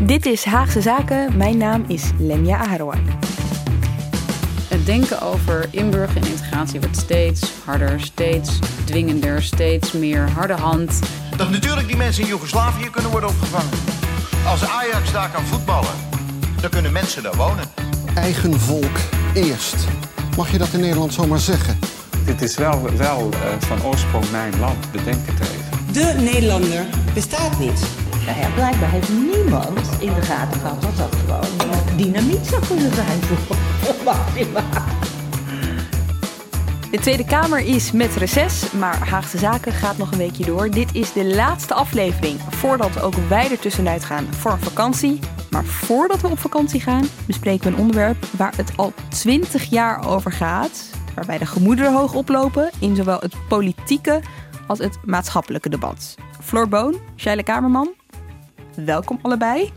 Dit is Haagse Zaken. Mijn naam is Lemja Aharoa. Het denken over inburgeren en integratie wordt steeds harder, steeds dwingender, steeds meer harde hand. Dat natuurlijk die mensen in Joegoslavië kunnen worden opgevangen. Als Ajax daar kan voetballen, dan kunnen mensen daar wonen. Eigen volk eerst. Mag je dat in Nederland zomaar zeggen? Dit is wel, wel uh, van oorsprong mijn land, bedenk het even. De Nederlander bestaat niet. Nou ja, blijkbaar heeft niemand in de gaten gehad dat dat gewoon dynamiet zou kunnen zijn voor. De Tweede Kamer is met reces, maar Haagse Zaken gaat nog een weekje door. Dit is de laatste aflevering voordat ook wij er tussenuit gaan voor een vakantie. Maar voordat we op vakantie gaan, bespreken we een onderwerp waar het al twintig jaar over gaat. Waarbij de gemoederen hoog oplopen in zowel het politieke als het maatschappelijke debat. Floor Boon, Sheila Kamerman, welkom allebei.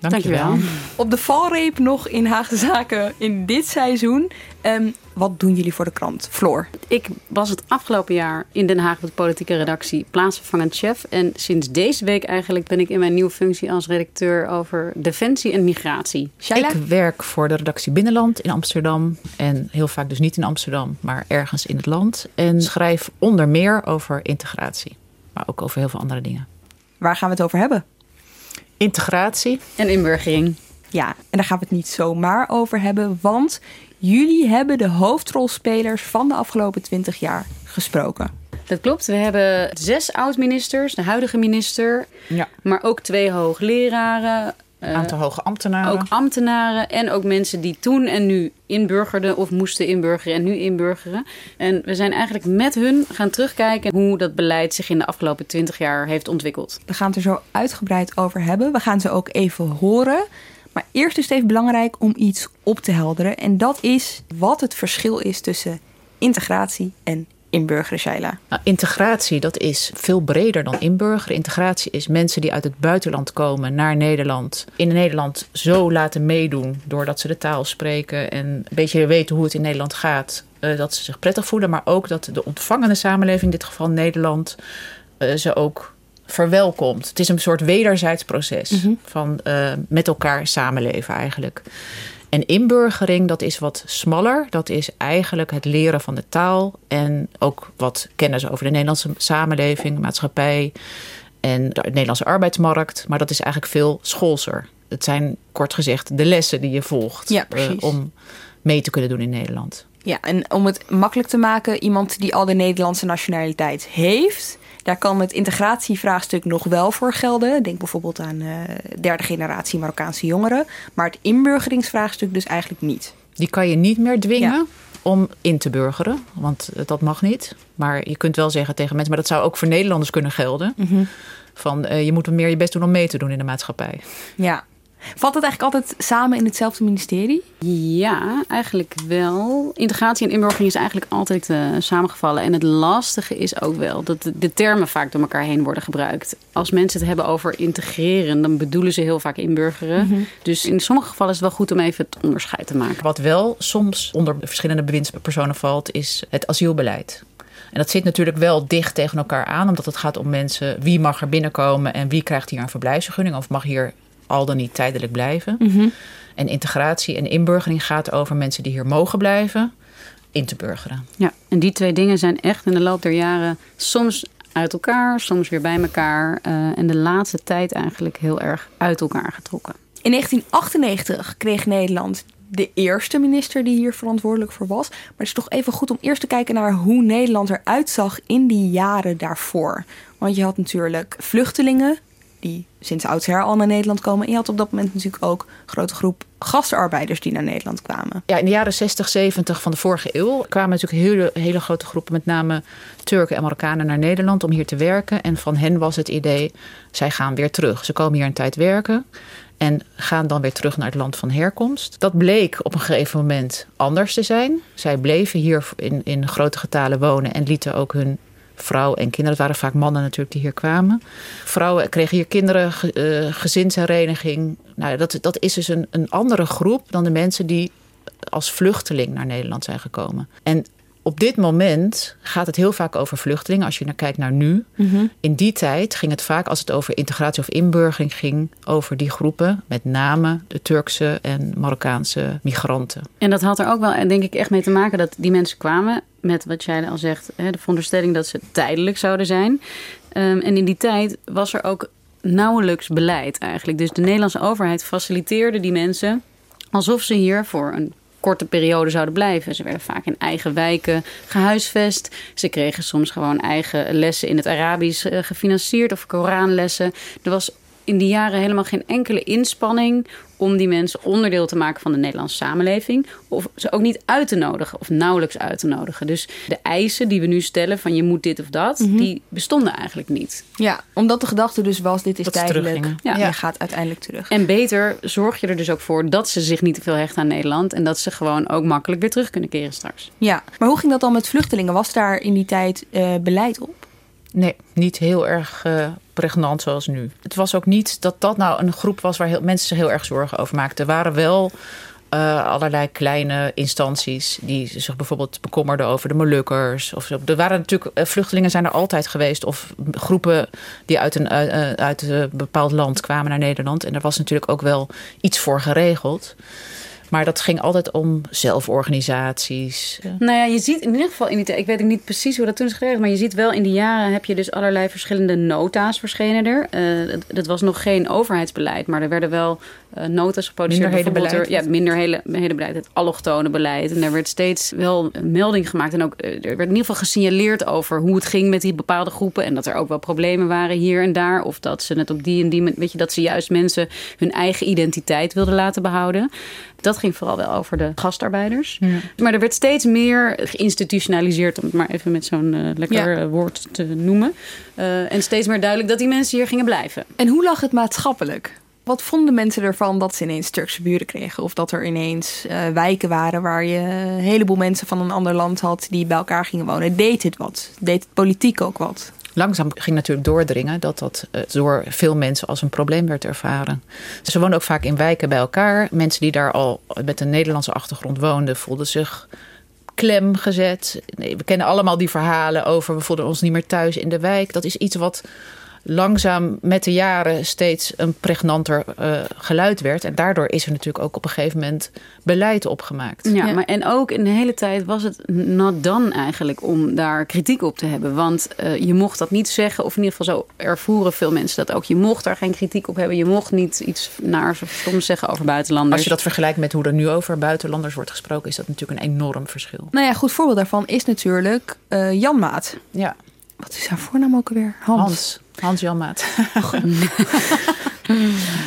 Dankjewel. Op de valreep nog in Haagse Zaken in dit seizoen. Um, wat doen jullie voor de krant? Floor. Ik was het afgelopen jaar in Den Haag met de politieke redactie plaatsvervangend chef. En sinds deze week eigenlijk ben ik in mijn nieuwe functie als redacteur over defensie en migratie. Shaila? Ik werk voor de redactie Binnenland in Amsterdam. En heel vaak dus niet in Amsterdam, maar ergens in het land. En schrijf onder meer over integratie. Maar ook over heel veel andere dingen. Waar gaan we het over hebben? Integratie. En inburgering. Ja, en daar gaan we het niet zomaar over hebben, want jullie hebben de hoofdrolspelers van de afgelopen 20 jaar gesproken. Dat klopt. We hebben zes oud-ministers, de huidige minister, ja. maar ook twee hoogleraren, een aantal hoge ambtenaren. Ook ambtenaren en ook mensen die toen en nu inburgerden of moesten inburgeren en nu inburgeren. En we zijn eigenlijk met hun gaan terugkijken hoe dat beleid zich in de afgelopen twintig jaar heeft ontwikkeld. We gaan het er zo uitgebreid over hebben. We gaan ze ook even horen. Maar eerst is het even belangrijk om iets op te helderen. En dat is wat het verschil is tussen integratie en inburgeren, Shaila? Nou, integratie, dat is veel breder dan inburgeren. Integratie is mensen die uit het buitenland komen naar Nederland. In Nederland zo laten meedoen doordat ze de taal spreken en een beetje weten hoe het in Nederland gaat. Uh, dat ze zich prettig voelen, maar ook dat de ontvangende samenleving, in dit geval Nederland, uh, ze ook verwelkomt. Het is een soort wederzijds proces mm -hmm. van uh, met elkaar samenleven eigenlijk. En inburgering, dat is wat smaller. Dat is eigenlijk het leren van de taal en ook wat kennis over de Nederlandse samenleving, maatschappij en de Nederlandse arbeidsmarkt. Maar dat is eigenlijk veel schoolser. Het zijn kort gezegd de lessen die je volgt ja, uh, om mee te kunnen doen in Nederland. Ja, en om het makkelijk te maken, iemand die al de Nederlandse nationaliteit heeft, daar kan het integratievraagstuk nog wel voor gelden. Denk bijvoorbeeld aan uh, derde generatie Marokkaanse jongeren. Maar het inburgeringsvraagstuk dus eigenlijk niet. Die kan je niet meer dwingen. Ja. Om in te burgeren, want dat mag niet. Maar je kunt wel zeggen tegen mensen, maar dat zou ook voor Nederlanders kunnen gelden. Mhm. Mm -hmm. Van uh, je moet meer je best doen om mee te doen in de maatschappij. Ja, Valt het eigenlijk altijd samen in hetzelfde ministerie? Ja, eigenlijk wel. Integratie en inburgering is eigenlijk altijd uh, samengevallen. En het lastige is ook wel dat de, de, termen vaak door elkaar heen worden gebruikt. Als mensen het hebben over integreren, dan bedoelen ze heel vaak inburgeren. Mhm. Mm -hmm. Dus in sommige gevallen is het wel goed om even het onderscheid te maken. Wat wel soms onder verschillende bewindspersonen valt, is het asielbeleid. En dat zit natuurlijk wel dicht tegen elkaar aan, omdat het gaat om mensen wie mag er binnenkomen en wie krijgt hier een verblijfsvergunning of mag hier al dan niet tijdelijk blijven. Mm -hmm. En integratie en inburgering gaat over mensen die hier mogen blijven in te burgeren. Ja, en die twee dingen zijn echt in de loop der jaren soms uit elkaar, soms weer bij elkaar. Uh, en de laatste tijd eigenlijk heel erg uit elkaar getrokken. In 1998 kreeg Nederland de eerste minister die hier verantwoordelijk voor was. Maar het is toch even goed om eerst te kijken naar hoe Nederland eruit zag in die jaren daarvoor. Want je had natuurlijk vluchtelingen die sinds oudsher al naar Nederland komen. En je had op dat moment natuurlijk ook een grote groep gastarbeiders die naar Nederland kwamen. Ja, in de jaren 60, 70 van de vorige eeuw kwamen natuurlijk hele, hele grote groepen, met name Turken en Marokkanen, naar Nederland om hier te werken. En van hen was het idee, zij gaan weer terug. Ze komen hier een tijd werken. En gaan dan weer terug naar het land van herkomst. Dat bleek op een gegeven moment anders te zijn. Zij bleven hier in, in grote getalen wonen en lieten ook hun vrouw en kinderen. Het waren vaak mannen natuurlijk die hier kwamen. Vrouwen kregen hier kinderen, uh, gezinshereniging. Nou, dat, dat is dus een, een andere groep dan de mensen die als vluchteling naar Nederland zijn gekomen. En op dit moment gaat het heel vaak over vluchtelingen. Als je naar kijkt naar nu. Mhm. In die tijd ging het vaak, als het over integratie of inburgering ging, over die groepen. Met name de Turkse en Marokkaanse migranten. En dat had er ook wel, denk ik, echt mee te maken dat die mensen kwamen met wat jij al zegt, de veronderstelling dat ze tijdelijk zouden zijn. Ehm, en in die tijd was er ook nauwelijks beleid eigenlijk. Dus de Nederlandse overheid faciliteerde die mensen alsof ze hier voor een korte periode zouden blijven. Ze werden vaak in eigen wijken gehuisvest. Ze kregen soms gewoon eigen lessen in het Arabisch eh, gefinancierd of Koranlessen. Er was in die jaren helemaal geen enkele inspanning om die mensen onderdeel te maken van de Nederlandse samenleving. Of ze ook niet uit te nodigen of nauwelijks uit te nodigen. Dus de eisen die we nu stellen van je moet dit of dat, Mhm. die bestonden eigenlijk niet. Ja, omdat de gedachte dus was dit is Dat tijdelijk. Ja. je gaat uiteindelijk terug. En beter zorg je er dus ook voor dat ze zich niet te veel hechten aan Nederland. En dat ze gewoon ook makkelijk weer terug kunnen keren straks. Ja, maar hoe ging dat dan met vluchtelingen? Was daar in die tijd eh, beleid op? Nee, niet heel erg eh, pregnant zoals nu. Het was ook niet dat dat nou een groep was waar heel, mensen zich heel erg zorgen over maakten. Er waren wel eh, allerlei kleine instanties die zich bijvoorbeeld bekommerden over de Molukkers. Of zo. Er waren natuurlijk, eh, vluchtelingen zijn er altijd geweest. Of groepen die uit een, uit een bepaald land kwamen naar Nederland. En er was natuurlijk ook wel iets voor geregeld. Maar dat ging altijd om zelforganisaties. Nou ja, je ziet in ieder geval in die ik weet niet precies hoe dat toen is geregeld, maar je ziet wel in die jaren heb je dus allerlei verschillende nota's verschenen er. Eh, dat, was nog geen overheidsbeleid, maar er werden wel eh, nota's geproduceerd. Minderhedenbeleid. Er- Ja, minderhedenbeleid, het allochtone beleid. En er werd steeds wel een melding gemaakt en ook eh, er werd in ieder geval gesignaleerd over hoe het ging met die bepaalde groepen en dat er ook wel problemen waren hier en daar. Of dat ze het op die en die, weet je, dat ze juist mensen hun eigen identiteit wilden laten behouden. Dat ging vooral wel over de gastarbeiders. Maar er werd steeds meer geïnstitutionaliseerd, om het maar even met zo'n eh, lekker Ja. eh, woord te noemen. Eh, en steeds meer duidelijk dat die mensen hier gingen blijven. En hoe lag het maatschappelijk? Wat vonden mensen ervan dat ze ineens Turkse buren kregen? Of dat er ineens eh, wijken waren waar je een heleboel mensen van een ander land had die bij elkaar gingen wonen? Deed het wat? Deed het politiek ook wat? Langzaam ging natuurlijk doordringen dat dat eh, door veel mensen als een probleem werd ervaren. Ze woonden ook vaak in wijken bij elkaar. Mensen die daar al met een Nederlandse achtergrond woonden, voelden zich klem gezet. Nee, we kennen allemaal die verhalen over we voelden ons niet meer thuis in de wijk. Dat is iets wat langzaam met de jaren steeds een pregnanter eh, geluid werd. En daardoor is er natuurlijk ook op een gegeven moment beleid opgemaakt. Ja, maar en ook in de hele tijd was het not done eigenlijk om daar kritiek op te hebben. Want eh, je mocht dat niet zeggen, of in ieder geval zo ervoeren veel mensen dat ook. Je mocht daar geen kritiek op hebben. Je mocht niet iets naars of stoms zeggen over buitenlanders. Als je dat vergelijkt met hoe er nu over buitenlanders wordt gesproken, is dat natuurlijk een enorm verschil. Nou ja, goed voorbeeld daarvan is natuurlijk eh, Jan Maat. Ja. Wat is haar voornaam ook alweer? Hans. Hans. Hans Jan Maat.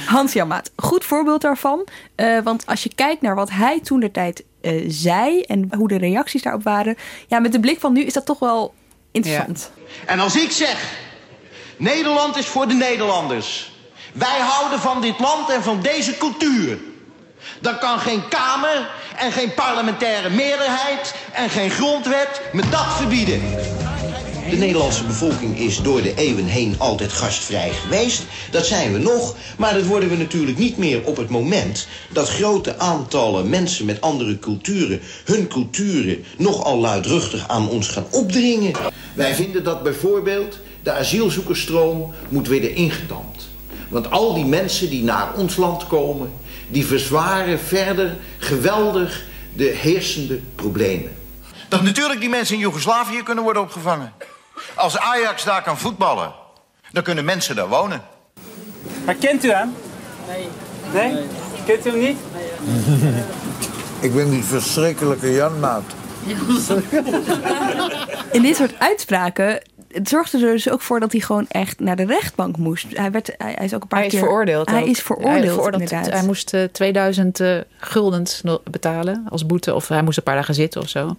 Hans Jan Maat. Goed voorbeeld daarvan. Eh, want als je kijkt naar wat hij toen de tijd eh, zei en hoe de reacties daarop waren. Ja, met de blik van nu is dat toch wel interessant. En als ik zeg, Nederland is voor de Nederlanders. Wij houden van dit land en van deze cultuur. Dan kan geen Kamer en geen parlementaire meerderheid en geen grondwet me dat verbieden. De Nederlandse bevolking is door de eeuwen heen altijd gastvrij geweest. Dat zijn we nog, maar dat worden we natuurlijk niet meer op het moment dat grote aantallen mensen met andere culturen hun culturen nogal luidruchtig aan ons gaan opdringen. Wij vinden dat bijvoorbeeld de asielzoekersstroom moet worden ingedamd. Want al die mensen die naar ons land komen, die verzwaren verder geweldig de heersende problemen. Dat natuurlijk die mensen in Joegoslavië kunnen worden opgevangen. Als Ajax daar kan voetballen, dan kunnen mensen daar wonen. Maar kent u hem? Nee. Nee? Kent u hem niet? Ik ben die verschrikkelijke Janmaat. In dit soort uitspraken het zorgde er dus ook voor dat hij gewoon echt naar de rechtbank moest. Hij, werd, hij, hij is ook een paar Hij is keer... veroordeeld. Hij ook. is veroordeeld, Hij, veroordeeld. inderdaad. hij moest eh, 2000 eh, guldens betalen als boete. Of hij moest een paar dagen zitten of zo.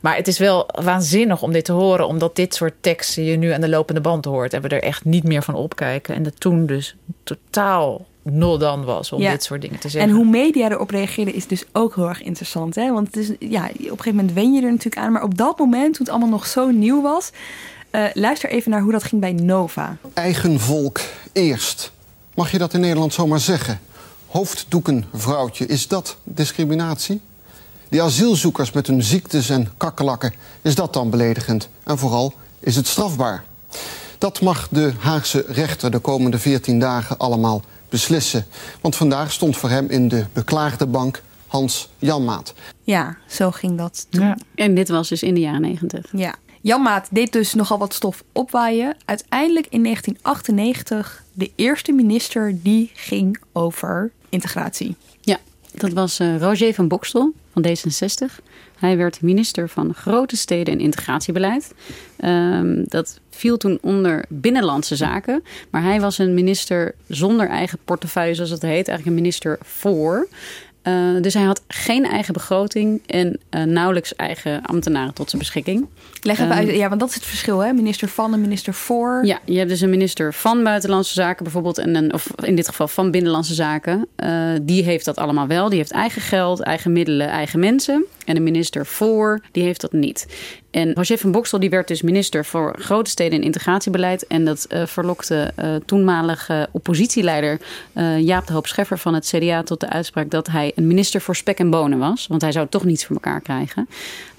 Maar het is wel waanzinnig om dit te horen, omdat dit soort teksten je nu aan de lopende band hoort. En we er echt niet meer van opkijken. En dat toen dus totaal nul dan was om Ja. dit soort dingen te zeggen. En hoe media erop reageerden is dus ook heel erg interessant. Hè? Want het is, ja, op een gegeven moment wen je er natuurlijk aan. Maar op dat moment, toen het allemaal nog zo nieuw was... eh, luister even naar hoe dat ging bij Nova. Eigen volk eerst. Mag je dat in Nederland zomaar zeggen? Hoofddoekenvrouwtje, is dat discriminatie? Die asielzoekers met hun ziektes en kakkelakken, is dat dan beledigend? En vooral, is het strafbaar? Dat mag de Haagse rechter de komende 14 dagen allemaal beslissen. Want vandaag stond voor hem in de beklaagde bank Hans Janmaat. Ja, zo ging dat toen. En dit was dus in de jaren negentig. Ja. Jan Maat deed dus nogal wat stof opwaaien. Uiteindelijk in 1998 de eerste minister die ging over integratie. Dat was eh, Roger van Bokstel van D66. Hij werd minister van Grote Steden en Integratiebeleid. Ehm, dat viel toen onder Binnenlandse Zaken. Maar hij was een minister zonder eigen portefeuille, zoals het heet. Eigenlijk een minister voor. Eh, dus hij had geen eigen begroting en eh, nauwelijks eigen ambtenaren tot zijn beschikking. Leg even Ehm, uit, ja, want dat is het verschil, hè? Minister van en minister voor. Ja, je hebt dus een minister van Buitenlandse Zaken bijvoorbeeld, en een, of in dit geval van Binnenlandse Zaken. Eh, die heeft dat allemaal wel. Die heeft eigen geld, eigen middelen, eigen mensen. En de minister voor, die heeft dat niet. En Roger van Bokstel die werd dus minister voor grote steden en integratiebeleid. En dat eh, verlokte eh, toenmalige oppositieleider eh, Jaap de Hoop Scheffer van het CDA tot de uitspraak dat hij een minister voor spek en bonen was. Want hij zou toch niets voor elkaar krijgen.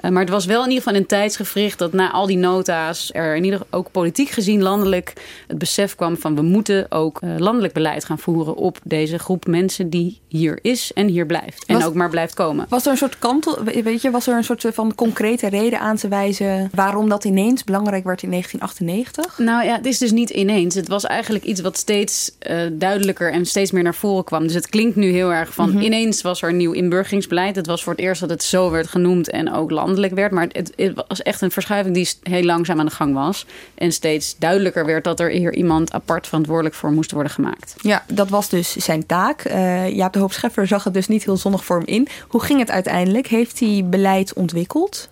Maar het was wel in ieder geval een tijdsgevricht dat na al die nota's er in ieder geval ook politiek gezien landelijk het besef kwam van we moeten ook landelijk beleid gaan voeren op deze groep mensen die hier is en hier blijft. En Was- ook maar blijft komen. Was er een soort kantel, weet je, was er een soort van concrete reden aan te wijzen waarom dat ineens belangrijk werd in 1998? Nou ja, het is dus niet ineens. Het was eigenlijk iets wat steeds eh, duidelijker en steeds meer naar voren kwam. Dus het klinkt nu heel erg van Mhm. ineens was er een nieuw inburgeringsbeleid. Het was voor het eerst dat het zo werd genoemd en ook landelijk werd. Maar het, het was echt een verschuiving die heel langzaam aan de gang was. En steeds duidelijker werd dat er hier iemand apart verantwoordelijk voor moest worden gemaakt. Ja, dat was dus zijn taak. Eh Jaap de Hoop Scheffer zag het dus niet heel zonnig voor hem in. Hoe ging het uiteindelijk? Heeft hij beleid ontwikkeld?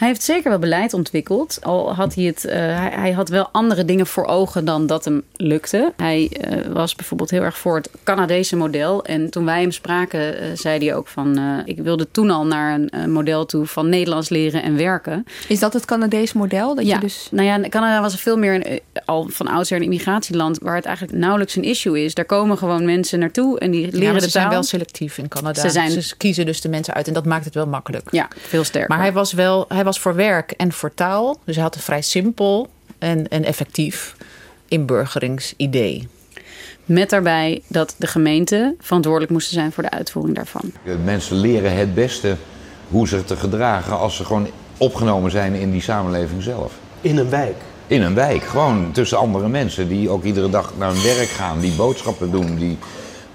Hij heeft zeker wel beleid ontwikkeld. Al had hij het, eh, hij, hij had wel andere dingen voor ogen dan dat hem lukte. Hij eh, was bijvoorbeeld heel erg voor het Canadese model. En toen wij hem spraken, eh, zei hij ook van: eh, ik wilde toen al naar een model toe van Nederlands leren en werken. Is dat het Canadees model? Dat ja, je dus... nou ja, Canada was veel meer een, al van oudsher een immigratieland waar het eigenlijk nauwelijks een issue is. Daar komen gewoon mensen naartoe en die leren Ja, maar de ze zijn wel selectief in Canada. Ze zijn- Ze kiezen dus de mensen uit en dat maakt het wel makkelijk. Ja, veel sterker. Maar hij was wel, hij was voor werk en voor taal. Dus hij had een vrij simpel en, en effectief inburgeringsidee. Met daarbij dat de gemeenten verantwoordelijk moesten zijn voor de uitvoering daarvan. Mensen leren het beste hoe ze te gedragen als ze gewoon opgenomen zijn in die samenleving zelf. In een wijk. In een wijk, gewoon tussen andere mensen die ook iedere dag naar hun werk gaan, die boodschappen doen, die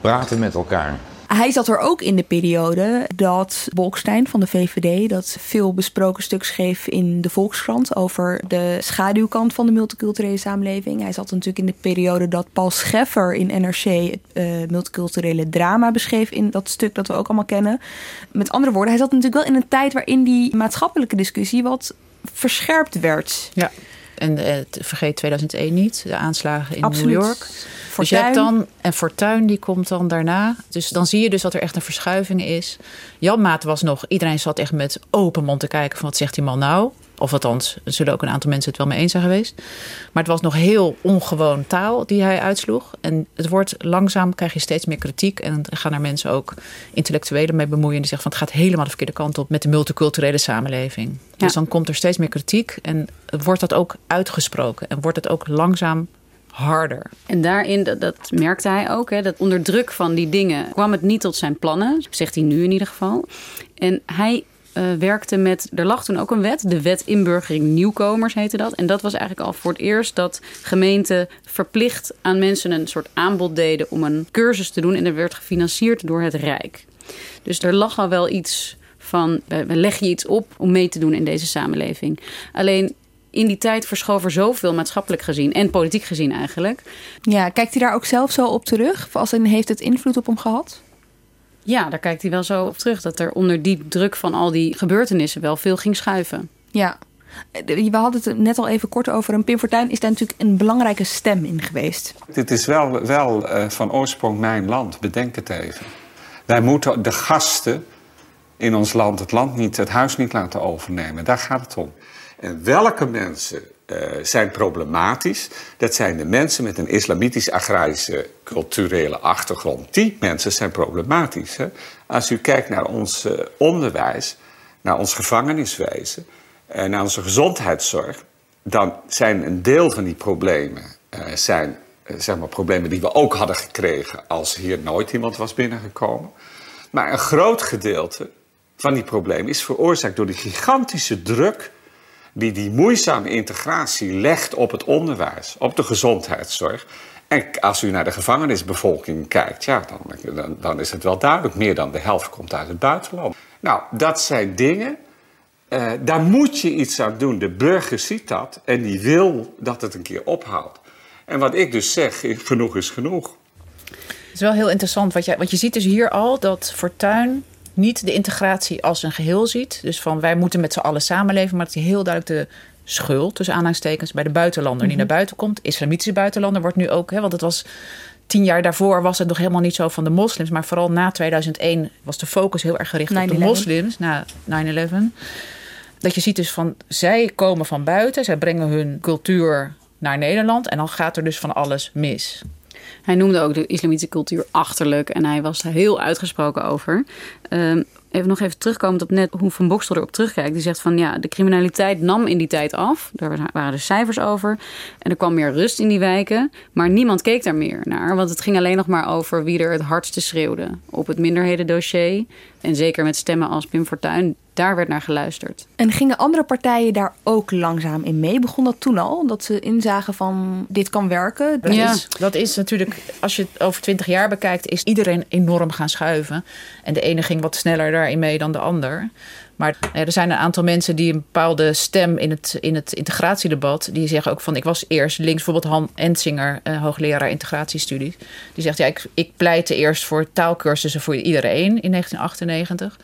praten met elkaar. Hij zat er ook in de periode dat Bolkestein van de VVD dat veel besproken stuk schreef in de Volkskrant over de schaduwkant van de multiculturele samenleving. Hij zat natuurlijk in de periode dat Paul Scheffer in NRC het eh, multiculturele drama beschreef in dat stuk dat we ook allemaal kennen. Met andere woorden, hij zat natuurlijk wel in een tijd waarin die maatschappelijke discussie wat verscherpt werd. Ja. En eh, vergeet 2001 niet, de aanslagen in Absoluut. New York. Dus je hebt dan, en Fortuin die komt dan daarna. Dus dan zie je dus dat er echt een verschuiving is. Jan Maat was nog, iedereen zat echt met open mond te kijken van wat zegt die man nou? Of althans, er zullen ook een aantal mensen het wel mee eens zijn geweest. Maar het was nog heel ongewoon taal die hij uitsloeg. En het wordt langzaam, krijg je steeds meer kritiek. En gaan er mensen ook intellectuelen mee bemoeien. Die zeggen van het gaat helemaal de verkeerde kant op met de multiculturele samenleving. Dus dan komt er steeds meer kritiek. En wordt dat ook uitgesproken. En wordt het ook langzaam harder. En daarin, dat, dat merkte hij ook, hè, dat onder druk van die dingen kwam het niet tot zijn plannen. Zegt hij nu in ieder geval. En hij eh, werkte met, er lag toen ook een wet, de wet inburgering nieuwkomers heette dat. En dat was eigenlijk al voor het eerst dat gemeenten verplicht aan mensen een soort aanbod deden om een cursus te doen. En dat werd gefinancierd door het Rijk. Dus er lag al wel iets van, we leggen je iets op om mee te doen in deze samenleving. Alleen in die tijd verschoof er zoveel maatschappelijk gezien en politiek gezien eigenlijk. Ja, kijkt hij daar ook zelf zo op terug? Als heeft het invloed op hem gehad? Ja, daar kijkt hij wel zo op terug. Dat er onder die druk van al die gebeurtenissen wel veel ging schuiven. Ja. We hadden het net al even kort over. En Pim Fortuyn is daar natuurlijk een belangrijke stem in geweest. Dit is wel, wel uh, van oorsprong mijn land, bedenk het even. Wij moeten de gasten in ons land het land niet, het huis niet laten overnemen. Daar gaat het om. En welke mensen uh, zijn problematisch? Dat zijn de mensen met een islamitisch-agrarische culturele achtergrond. Die mensen zijn problematisch. Hè? Als u kijkt naar ons uh, onderwijs, naar ons gevangeniswezen, uh, naar onze gezondheidszorg, dan zijn een deel van die problemen zijn, zeg maar problemen die we ook hadden gekregen als hier nooit iemand was binnengekomen. Maar een groot gedeelte van die problemen is veroorzaakt door de gigantische druk die die moeizame integratie legt op het onderwijs, op de gezondheidszorg. En als u naar de gevangenisbevolking kijkt, ja, dan, dan, dan is het wel duidelijk. Meer dan de helft komt uit het buitenland. Nou, dat zijn dingen, uh, daar moet je iets aan doen. De burger ziet dat en die wil dat het een keer ophoudt. En wat ik dus zeg, genoeg is genoeg. Het is wel heel interessant, wat want je ziet dus hier al dat Fortuin niet de integratie als een geheel ziet. Dus van wij moeten met z'n allen samenleven, maar dat hij heel duidelijk de schuld, tussen aanhalingstekens, bij de buitenlander die mhm. naar buiten komt. Islamitische buitenlander wordt nu ook, hè, want het was tien jaar daarvoor was het nog helemaal niet zo van de moslims. Maar vooral na 2001 was de focus heel erg gericht op de moslims, na 9-11. Dat je ziet dus van, zij komen van buiten, zij brengen hun cultuur naar Nederland. En dan gaat er dus van alles mis. Hij noemde ook de islamitische cultuur achterlijk en hij was daar heel uitgesproken over. Um, even nog even terugkomend op net hoe Van Bokstel erop terugkijkt. Die zegt van ja, de criminaliteit nam in die tijd af. Daar waren de cijfers over. En er kwam meer rust in die wijken. Maar niemand keek daar meer naar. Want het ging alleen nog maar over wie er het hardste schreeuwde. Op het minderhedendossier. En zeker met stemmen als Pim Fortuyn daar werd naar geluisterd. En gingen andere partijen daar ook langzaam in mee? Begon dat toen al? Dat ze inzagen van dit kan werken? Dat, ja. is, dat is natuurlijk, als je het over twintig jaar bekijkt, is iedereen enorm gaan schuiven. En de ene ging wat sneller daarin mee dan de ander. Maar er zijn een aantal mensen die een bepaalde stem in het, in het integratiedebat. die zeggen ook van. Ik was eerst links, bijvoorbeeld Han Ensinger, hoogleraar integratiestudies. Die zegt ja, ik, ik pleitte eerst voor taalkursussen voor iedereen in 1998.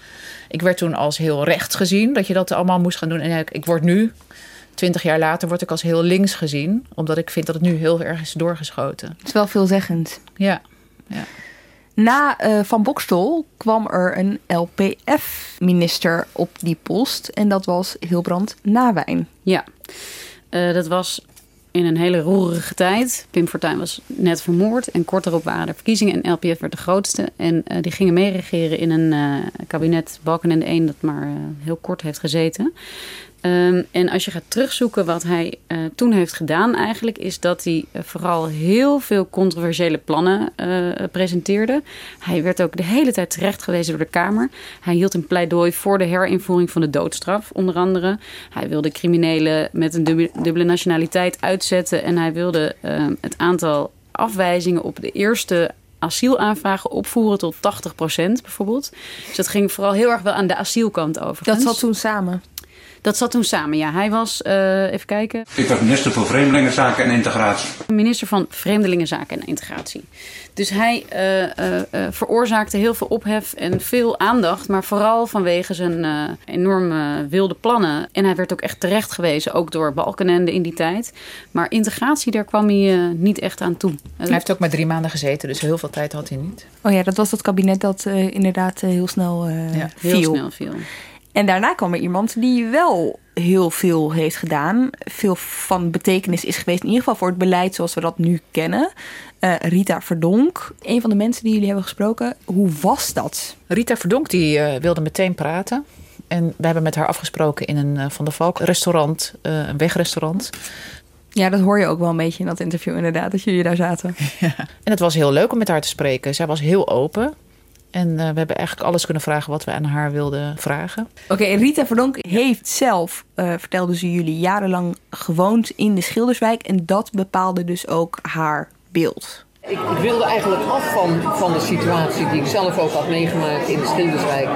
Ik werd toen als heel rechts gezien, dat je dat allemaal moest gaan doen. En ik word nu, twintig jaar later, word ik als heel links gezien. Omdat ik vind dat het nu heel erg is doorgeschoten. Het is wel veelzeggend. Ja, ja. Na uh, Van Bokstel kwam er een LPF-minister op die post. En dat was Hilbrand Nawijn. Ja, uh, dat was in een hele roerige tijd. Pim Fortuyn was net vermoord en kort daarop waren er verkiezingen en LPF werd de grootste. En uh, die gingen meeregeren in een uh, kabinet Balkenende 1 dat maar uh, heel kort heeft gezeten. Um, en als je gaat terugzoeken wat hij uh, toen heeft gedaan, eigenlijk, is dat hij uh, vooral heel veel controversiële plannen uh, presenteerde. Hij werd ook de hele tijd terecht gewezen door de Kamer. Hij hield een pleidooi voor de herinvoering van de doodstraf, onder andere. Hij wilde criminelen met een dubbele nationaliteit uitzetten en hij wilde ehm, het aantal afwijzingen op de eerste asielaanvragen opvoeren tot 80% bijvoorbeeld. Dus dat ging vooral heel erg wel aan de asielkant over. Dat zat toen samen? Dat zat toen samen, ja. Hij was, uh, even kijken. Ik was minister voor Vreemdelingenzaken en Integratie. Minister van Vreemdelingenzaken en Integratie. Dus hij uh, uh, veroorzaakte heel veel ophef en veel aandacht, maar vooral vanwege zijn enorme wilde plannen. En hij werd ook echt terecht gewezen, ook door Balkenende in die tijd. Maar integratie, daar kwam hij niet echt aan toe. Hij heeft ook maar drie maanden gezeten, dus heel veel tijd had hij niet. Oh ja, dat was dat kabinet dat inderdaad heel snel ja, viel. Heel snel viel. En daarna kwam er iemand die wel heel veel heeft gedaan. Veel van betekenis is geweest, in ieder geval voor het beleid zoals we dat nu kennen. Uh, Rita Verdonk, een van de mensen die jullie hebben gesproken. Hoe was dat? Rita Verdonk die, uh, wilde meteen praten. En we hebben met haar afgesproken in een uh, Van der Valk restaurant, een wegrestaurant. Ja, dat hoor je ook wel een beetje in dat interview inderdaad, dat jullie daar zaten. Ja. En het was heel leuk om met haar te spreken. Zij was heel open. En uh, we hebben eigenlijk alles kunnen vragen wat we aan haar wilden vragen. Oké, okay, Rita Verdonk heeft zelf, uh, vertelde ze jullie, jarenlang gewoond in de Schilderswijk. En dat bepaalde dus ook haar beeld. Ik, ik, wilde eigenlijk af van, van de situatie die ik zelf ook had meegemaakt in de Schilderswijk.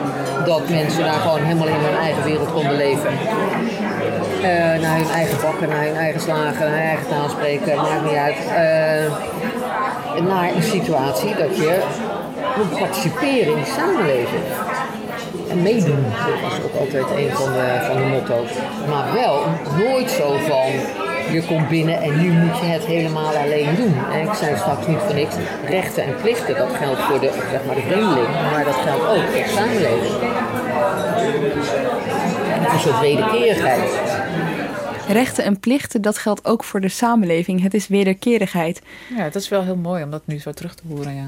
Dat mensen daar gewoon helemaal in hun eigen wereld konden leven. Uh, naar hun eigen bakken, naar hun eigen slagen, naar hun eigen taal spreken, maakt niet uit. naar een situatie dat je moet participeren in die samenleving. En meedoen, dat was ook altijd een van de, van de motto's. Maar wel nooit zo van, je komt binnen en nu moet je het helemaal alleen doen. En ik zei straks niet voor niks, rechten en plichten, dat geldt voor de, zeg maar, de vreemdeling, maar dat geldt ook voor de samenleving. Het een soort wederkerigheid. Rechten en plichten, dat geldt ook voor de samenleving. Het is wederkerigheid. Ja, dat is wel heel mooi om dat nu zo terug te horen, ja.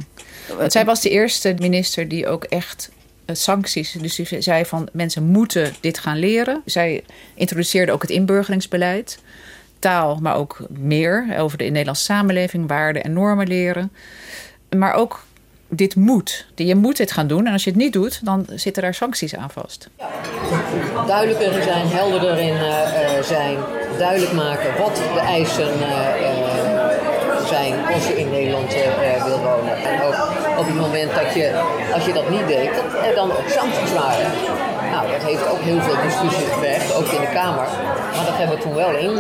Want zij was de eerste minister die ook echt eh, sancties. Dus die zei van mensen moeten dit gaan leren. Zij introduceerde ook het inburgeringsbeleid. Taal, maar ook meer over de Nederlandse samenleving, waarden en normen leren. Maar ook dit moet. Je moet dit gaan doen. En als je het niet doet, dan zitten daar sancties aan vast. Duidelijker zijn, helderder in uh, zijn. Duidelijk maken wat de eisen uh, zijn als je in Nederland wil wonen. En ook op het moment dat je, als je dat niet deed, er dan ook sancties waren. Nou, dat heeft ook heel veel discussie gevergd, ook in de Kamer. Maar dat hebben we toen wel in,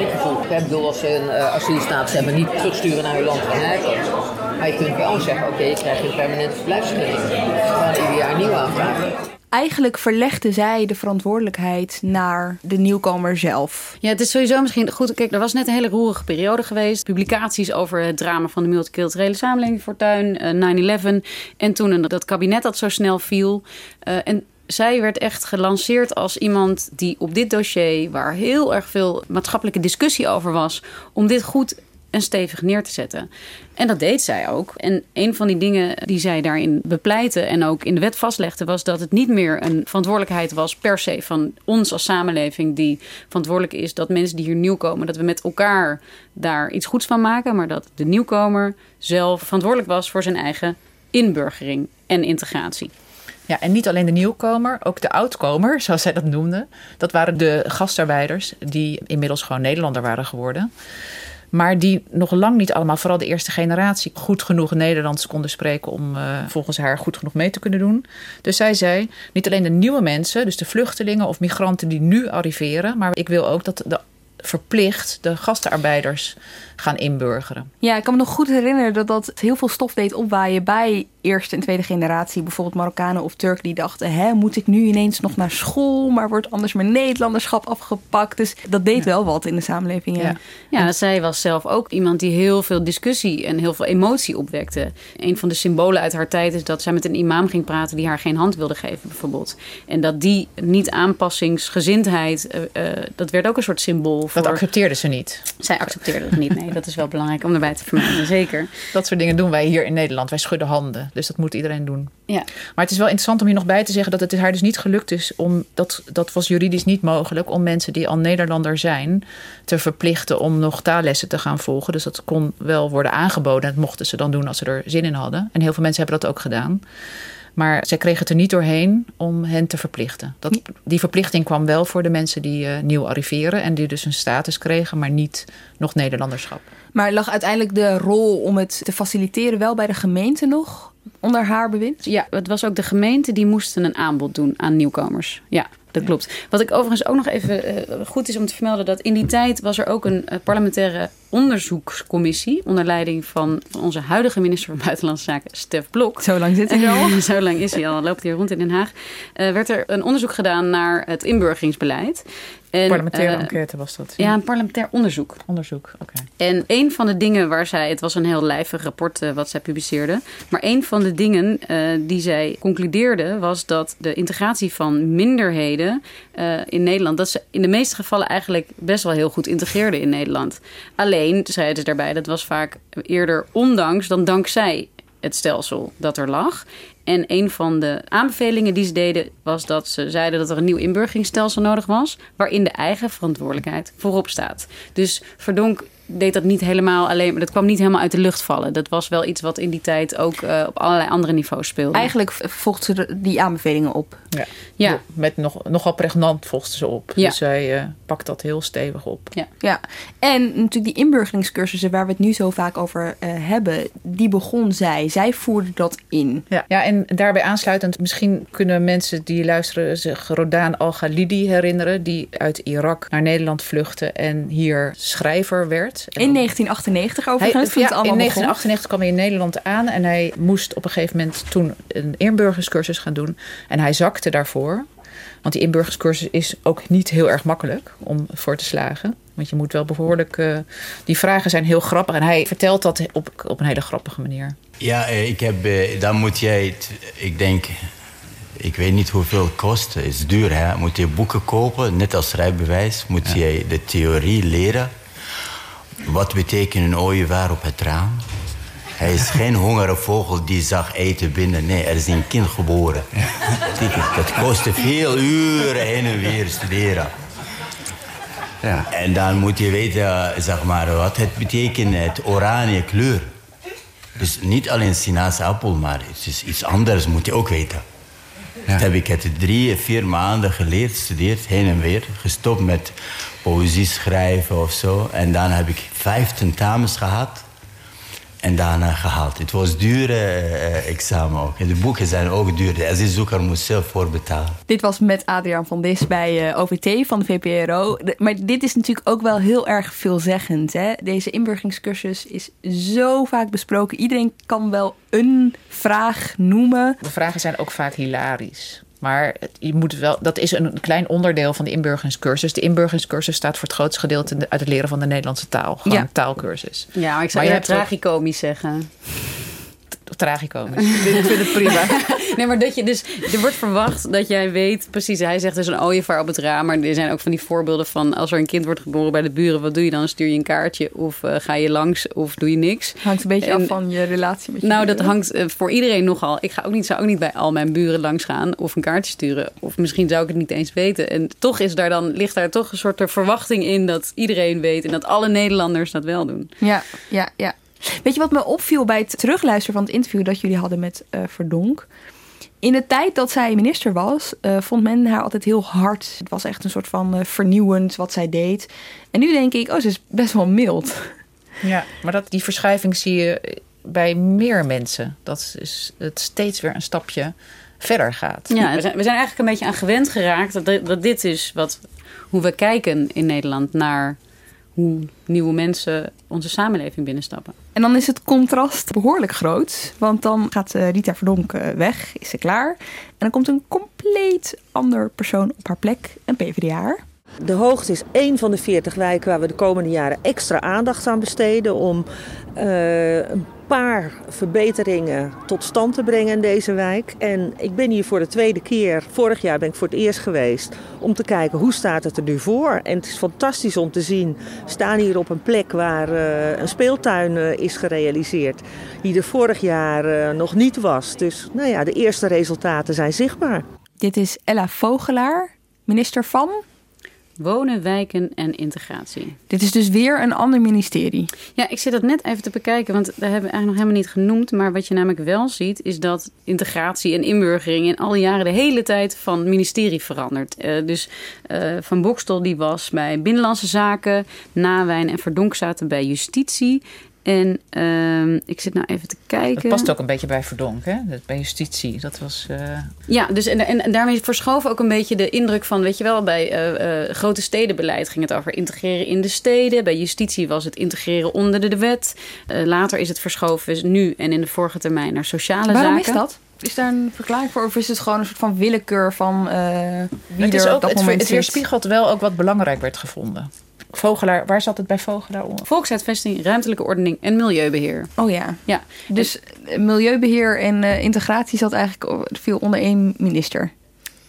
ingevoerd. Ik bedoel, als ze een asielstatus hebben, niet terugsturen naar hun land van herkomst. Maar je kunt wel zeggen, oké, okay, je krijgt een permanente verblijfsvergunning. Gewoon ieder jaar nieuw aanvragen. Eigenlijk verlegde zij de verantwoordelijkheid naar de nieuwkomer zelf. Ja, het is sowieso misschien goed. Kijk, er was net een hele roerige periode geweest. Publicaties over het drama van de multiculturele samenleving Fortuin, 9-11. En toen dat kabinet dat zo snel viel. Uh, en zij werd echt gelanceerd als iemand die op dit dossier, waar heel erg veel maatschappelijke discussie over was, om dit goed en stevig neer te zetten. En dat deed zij ook. En een van die dingen die zij daarin bepleitte en ook in de wet vastlegde, was dat het niet meer een verantwoordelijkheid was per se van ons als samenleving, die verantwoordelijk is dat mensen die hier nieuw komen, dat we met elkaar daar iets goeds van maken, maar dat de nieuwkomer zelf verantwoordelijk was voor zijn eigen inburgering en integratie. Ja, en niet alleen de nieuwkomer, ook de oudkomer, zoals zij dat noemde. Dat waren de gastarbeiders die inmiddels gewoon Nederlander waren geworden. Maar die nog lang niet allemaal, vooral de eerste generatie, goed genoeg Nederlands konden spreken om uh, volgens haar goed genoeg mee te kunnen doen. Dus zij zei: niet alleen de nieuwe mensen, dus de vluchtelingen of migranten die nu arriveren, maar ik wil ook dat de verplicht de gastarbeiders gaan inburgeren. Ja, ik kan me nog goed herinneren dat dat heel veel stof deed opwaaien bij eerste en tweede generatie. Bijvoorbeeld Marokkanen of Turk die dachten... Hè, moet ik nu ineens nog naar school, maar wordt anders mijn Nederlanderschap afgepakt. Dus dat deed wel wat in de samenleving. Ja. Ja. ja, zij was zelf ook iemand die heel veel discussie en heel veel emotie opwekte. Een van de symbolen uit haar tijd is dat zij met een imam ging praten... die haar geen hand wilde geven, bijvoorbeeld. En dat die niet-aanpassingsgezindheid, uh, uh, dat werd ook een soort symbool dat accepteerde ze niet. Zij accepteerde het niet, nee. Dat is wel belangrijk om erbij te vermelden, zeker. Dat soort dingen doen wij hier in Nederland. Wij schudden handen. Dus dat moet iedereen doen. Ja. Maar het is wel interessant om hier nog bij te zeggen dat het haar dus niet gelukt is om, dat, dat was juridisch niet mogelijk, om mensen die al Nederlander zijn te verplichten om nog taallessen te gaan volgen. Dus dat kon wel worden aangeboden. En dat mochten ze dan doen als ze er zin in hadden. En heel veel mensen hebben dat ook gedaan. Maar zij kregen het er niet doorheen om hen te verplichten. Dat, die verplichting kwam wel voor de mensen die uh, nieuw arriveren en die dus een status kregen, maar niet nog Nederlanderschap. Maar lag uiteindelijk de rol om het te faciliteren wel bij de gemeente nog onder haar bewind? Ja, het was ook de gemeente die moesten een aanbod doen aan nieuwkomers. Ja dat klopt. Wat ik overigens ook nog even uh, goed is om te vermelden... dat in die tijd was er ook een uh, parlementaire onderzoekscommissie... onder leiding van, van, onze huidige minister van Buitenlandse Zaken, Stef Blok. Zo lang zit hij al. Zo lang is hij al, loopt hij rond in Den Haag. Uh, werd er een onderzoek gedaan naar het inburgeringsbeleid. En, parlementaire uh, enquête was dat? Ja, een parlementair onderzoek. Onderzoek, oké. Okay. En een van de dingen waar zij... Het was een heel lijvig rapport uh, wat zij publiceerde. Maar een van de dingen uh, die zij concludeerde... was dat de integratie van minderheden in Nederland... dat ze in de meeste gevallen eigenlijk best wel heel goed integreerden in Nederland. Alleen, zeiden ze daarbij, dat was vaak eerder ondanks dan dankzij het stelsel dat er lag. En een van de aanbevelingen die ze deden was dat ze zeiden dat er een nieuw inburgeringsstelsel nodig was, waarin de eigen verantwoordelijkheid voorop staat. Dus Verdonk deed dat niet helemaal alleen, maar dat kwam niet helemaal uit de lucht vallen. Dat was wel iets wat in die tijd ook uh, op allerlei andere niveaus speelde. Eigenlijk volgde ze die aanbevelingen op. Ja, ja. met nog, nogal pregnant volgde ze op. Ja. Dus zij uh, pakt dat heel stevig op. Ja. ja, en natuurlijk die inburgeringscursussen waar we het nu zo vaak over uh, hebben, die begon zij. Zij voerde dat in. Ja, ja en daarbij aansluitend, misschien kunnen mensen die luisteren zich Rodaan Al-Ghalidi herinneren, die uit Irak naar Nederland vluchtte en hier schrijver werd. En In 1998 Hij, overigens, toen ja, het allemaal in begon. 1998 kwam hij in Nederland aan en hij moest op een gegeven moment toen een inburgerscursus gaan doen. En hij zakte daarvoor. Want die inburgerscursus is ook niet heel erg makkelijk om voor te slagen. Want je moet wel behoorlijk. eh, die vragen zijn heel grappig. En hij vertelt dat op, op een hele grappige manier. Ja, eh, ik heb, eh, dan moet jij, ik denk, ik weet niet hoeveel het kost. Het is duur, hè? Moet je boeken kopen, net als rijbewijs. Moet jij de theorie leren. Wat betekent een ooievaar op het raam? Hij is geen hongerige vogel die zag eten binnen. Nee, er is een kind geboren. Dat kostte veel uren heen en weer studeren. Ja. En dan moet je weten, zeg maar, wat het betekent, het oranje kleur. Dus niet alleen sinaasappel, maar het is iets anders, moet je ook weten. Dat heb ik het drie, vier maanden geleerd, gestudeerd, heen en weer. Gestopt met poëzie schrijven of zo. En dan heb ik vijf tentamens gehad. En daarna gehaald. Het was dure eh, examen ook. En de boeken zijn ook duur. De asielzoeker moest zelf voorbetalen. Dit was met Adriaan van Dis bij eh, OVT van de VPRO. De- maar dit is natuurlijk ook wel heel erg veelzeggend. Hè? Deze inburgeringscursus is zo vaak besproken. Iedereen kan wel een vraag noemen. De vragen zijn ook vaak hilarisch. Maar het- je moet wel, dat is een klein onderdeel van de inburgeringscursus. De inburgeringscursus staat voor het grootste gedeelte uit het leren van de Nederlandse taal. Gewoon Ja. een taalkursus. Ja, maar ik zou je je hebt ook- tragicomisch zeggen. tragicomisch. ik vind het prima. nee, maar dat je dus... Er wordt verwacht dat jij weet... Precies, hij zegt dus een ooievaar op het raam. Maar er zijn ook van die voorbeelden van... Als er een kind wordt geboren bij de buren... Wat doe je dan? Stuur je een kaartje? Of eh, ga je langs? Of doe je niks? Hangt een beetje En- af van je relatie met je Nou, dat hangt eh, voor iedereen nogal. Ik ga ook niet, zou ook niet bij al mijn buren langs gaan of een kaartje sturen. Of misschien zou ik het niet eens weten. En toch is daar dan, ligt daar toch een soort er verwachting in dat iedereen weet en dat alle Nederlanders dat wel doen. Ja, ja, ja. Weet je wat me opviel bij het terugluisteren van het interview dat jullie hadden met eh, Verdonk? In de tijd dat zij minister was, eh, vond men haar altijd heel hard. Het was echt een soort van eh, vernieuwend wat zij deed. En nu denk ik, oh, ze is best wel mild. Ja, maar dat, die verschuiving zie je bij meer mensen. Dat is het steeds weer een stapje verder gaat. Ja, we zijn, we zijn eigenlijk een beetje aan gewend geraakt dat, dit- dat dit is wat, hoe we kijken in Nederland naar hoe nieuwe mensen onze samenleving binnenstappen. En dan is het contrast behoorlijk groot. Want dan gaat eh, Rita Verdonk eh, weg, is ze klaar. En dan komt een compleet ander persoon op haar plek, een PvdA. De hoogte is één van de 40 wijken waar we de komende jaren extra aandacht aan besteden om eh, een paar verbeteringen tot stand te brengen in deze wijk. En ik ben hier voor de tweede keer, vorig jaar ben ik voor het eerst geweest, om te kijken hoe staat het er nu voor. En het is fantastisch om te zien, we staan hier op een plek waar eh, een speeltuin eh, is gerealiseerd, die er vorig jaar eh, nog niet was. Dus nou ja, de eerste resultaten zijn zichtbaar. Dit is Ella Vogelaar, minister van. Wonen, wijken en integratie. Dit is dus weer een ander ministerie. Ja, ik zit dat net even te bekijken, want daar hebben we eigenlijk nog helemaal niet genoemd. Maar wat je namelijk wel ziet, is dat integratie en inburgering in alle jaren de hele tijd van ministerie verandert. Eh, dus eh, Van Bokstel die was bij Binnenlandse Zaken, Nawijn en Verdonk zaten bij Justitie. En ehm, ik zit nou even te kijken. Het past ook een beetje bij Verdonk, hè? Dat- bij justitie. Dat was. eh, Ja, dus en, en, en daarmee verschoof ook een beetje de indruk van, weet je wel, bij eh, eh, grote stedenbeleid ging het over integreren in de steden. Bij justitie was het integreren onder de, de wet. Eh, later is het verschoven, dus nu en in de vorige termijn, naar sociale Waarom zaken. is dat? Is daar een verklaring voor? Of is het gewoon een soort van willekeur van eh wie het, is er op dat het, moment het weerspiegelt wel ook wat belangrijk werd gevonden. Vogelaar, waar zat het bij Vogelaar onder? Volkshuisvesting, ruimtelijke ordening en milieubeheer. Oh ja. Ja. Dus eh, milieubeheer en eh, integratie zat eigenlijk viel onder één minister.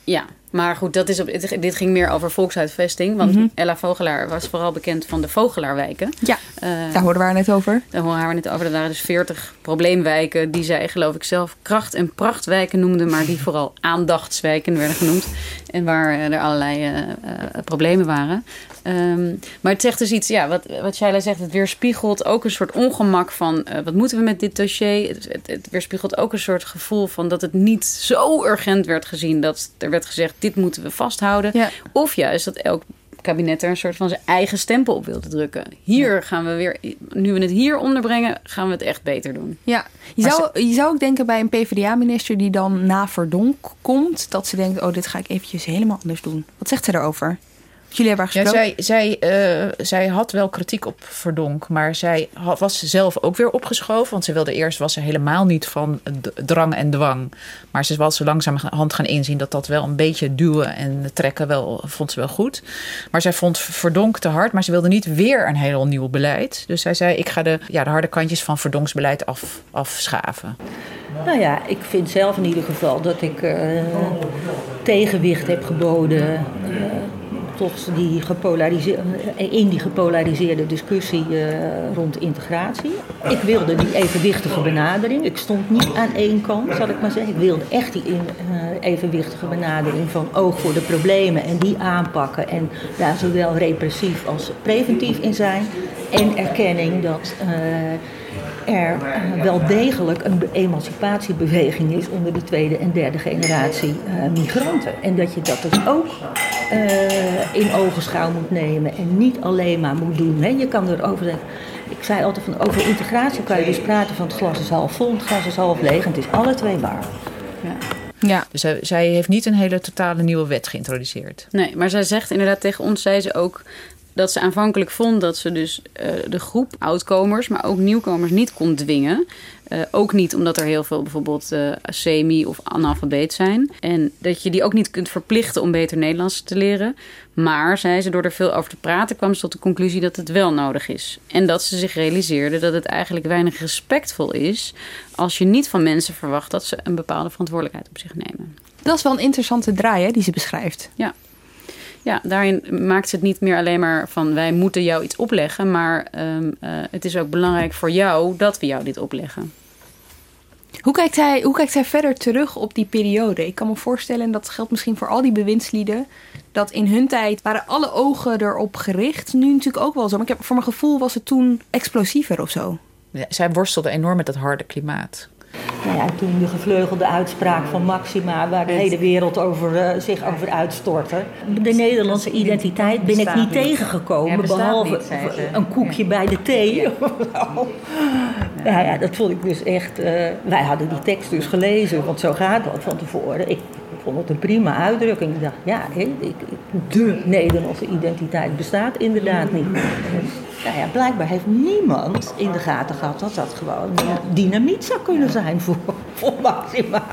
Ja, maar goed, dat is op, dit- dit ging meer over volkshuisvesting. Want Mhm. Ella Vogelaar was vooral bekend van de Vogelaarwijken. Ja, Eh, daar hoorden we haar net over. Daar horen we net over. Dat waren dus 40 probleemwijken die zij, geloof ik, zelf kracht- en prachtwijken noemden, maar die vooral aandachtswijken werden genoemd. En waar eh, er allerlei eh, eh, problemen waren. Ehm, maar het zegt dus iets, ja, wat, wat Shaila zegt, het weerspiegelt ook een soort ongemak van wat moeten we met dit dossier? Het, het, het weerspiegelt ook een soort gevoel van dat het niet zo urgent werd gezien dat er werd gezegd, dit moeten we vasthouden. Of juist dat elk kabinet er een soort van zijn eigen stempel op wilde drukken. Hier gaan we weer, nu we het hier onderbrengen, gaan we het echt beter doen. Ja, je Maar zou, je zou ook denken bij een PvdA-minister die dan na Verdonk komt, dat ze denkt, oh, dit ga ik eventjes helemaal anders doen. Wat zegt ze daarover? Jullie hebben haar Ja, zij, zij, eh, zij had wel kritiek op Verdonk, maar zij was zelf ook weer opgeschoven. Want ze wilde eerst was ze helemaal niet van drang en dwang. Maar ze was zo langzamerhand gaan inzien dat dat wel een beetje duwen en trekken wel, vond ze wel goed. Maar zij vond Verdonk te hard, maar ze wilde niet weer een heel nieuw beleid. Dus zij zei, ik ga de, ja, de harde kantjes van Verdonks beleid af, afschaven. Nou ja, ik vind zelf in ieder geval dat ik eh, tegenwicht heb geboden. eh, tot die gepolariseerde, in die gepolariseerde discussie eh, rond integratie. Ik wilde die evenwichtige benadering. Ik stond niet aan één kant, zal ik maar zeggen. Ik wilde echt die eh, evenwichtige benadering van oog voor de problemen en die aanpakken. En daar zowel repressief als preventief in zijn. En erkenning dat. eh, er eh, wel degelijk een be- emancipatiebeweging is onder de tweede en derde generatie eh, migranten. En dat je dat dus ook eh, in ogenschouw moet nemen en niet alleen maar moet doen. Hè. Je kan erover zeggen, ik zei altijd van over integratie kan je dus praten van het glas is half vol, het glas is half leeg en het is alle twee waar. Ja. Dus zij, zij heeft niet een hele totale nieuwe wet geïntroduceerd. Nee, maar zij zegt inderdaad tegen ons, zei ze ook dat ze aanvankelijk vond dat ze dus eh, de groep oudkomers, maar ook nieuwkomers niet kon dwingen. Eh, ook niet omdat er heel veel bijvoorbeeld eh, semi- of analfabeet zijn. En dat je die ook niet kunt verplichten om beter Nederlands te leren. Maar, zei ze, door er veel over te praten kwam ze tot de conclusie dat het wel nodig is. En dat ze zich realiseerde dat het eigenlijk weinig respectvol is als je niet van mensen verwacht dat ze een bepaalde verantwoordelijkheid op zich nemen. Dat is wel een interessante draai hè, die ze beschrijft. Ja. Ja, daarin maakt ze het niet meer alleen maar van wij moeten jou iets opleggen, maar ehm, eh, het is ook belangrijk voor jou dat we jou dit opleggen. Hoe kijkt, hij, hoe kijkt hij verder terug op die periode? Ik kan me voorstellen, en dat geldt misschien voor al die bewindslieden, dat in hun tijd waren alle ogen erop gericht. Nu natuurlijk ook wel zo, maar ik heb, voor mijn gevoel was het toen explosiever of zo. Ja, zij worstelde enorm met dat harde klimaat. Nou ja, toen de gevleugelde uitspraak van Maxima, waar de hele wereld over, eh, zich over uitstortte. De Nederlandse identiteit ben ik niet tegengekomen, Ja, behalve niet, een koekje bij de thee. Ja. ja, dat vond ik dus echt. eh, wij hadden die tekst dus gelezen, want zo gaat dat van tevoren. Ik vond het een prima uitdrukking. Ik dacht, ja, hè, ik, ik- de Nederlandse identiteit bestaat inderdaad niet. Nou ja, blijkbaar heeft niemand in de gaten gehad dat dat gewoon dynamiet zou kunnen zijn voor, voor Maxima.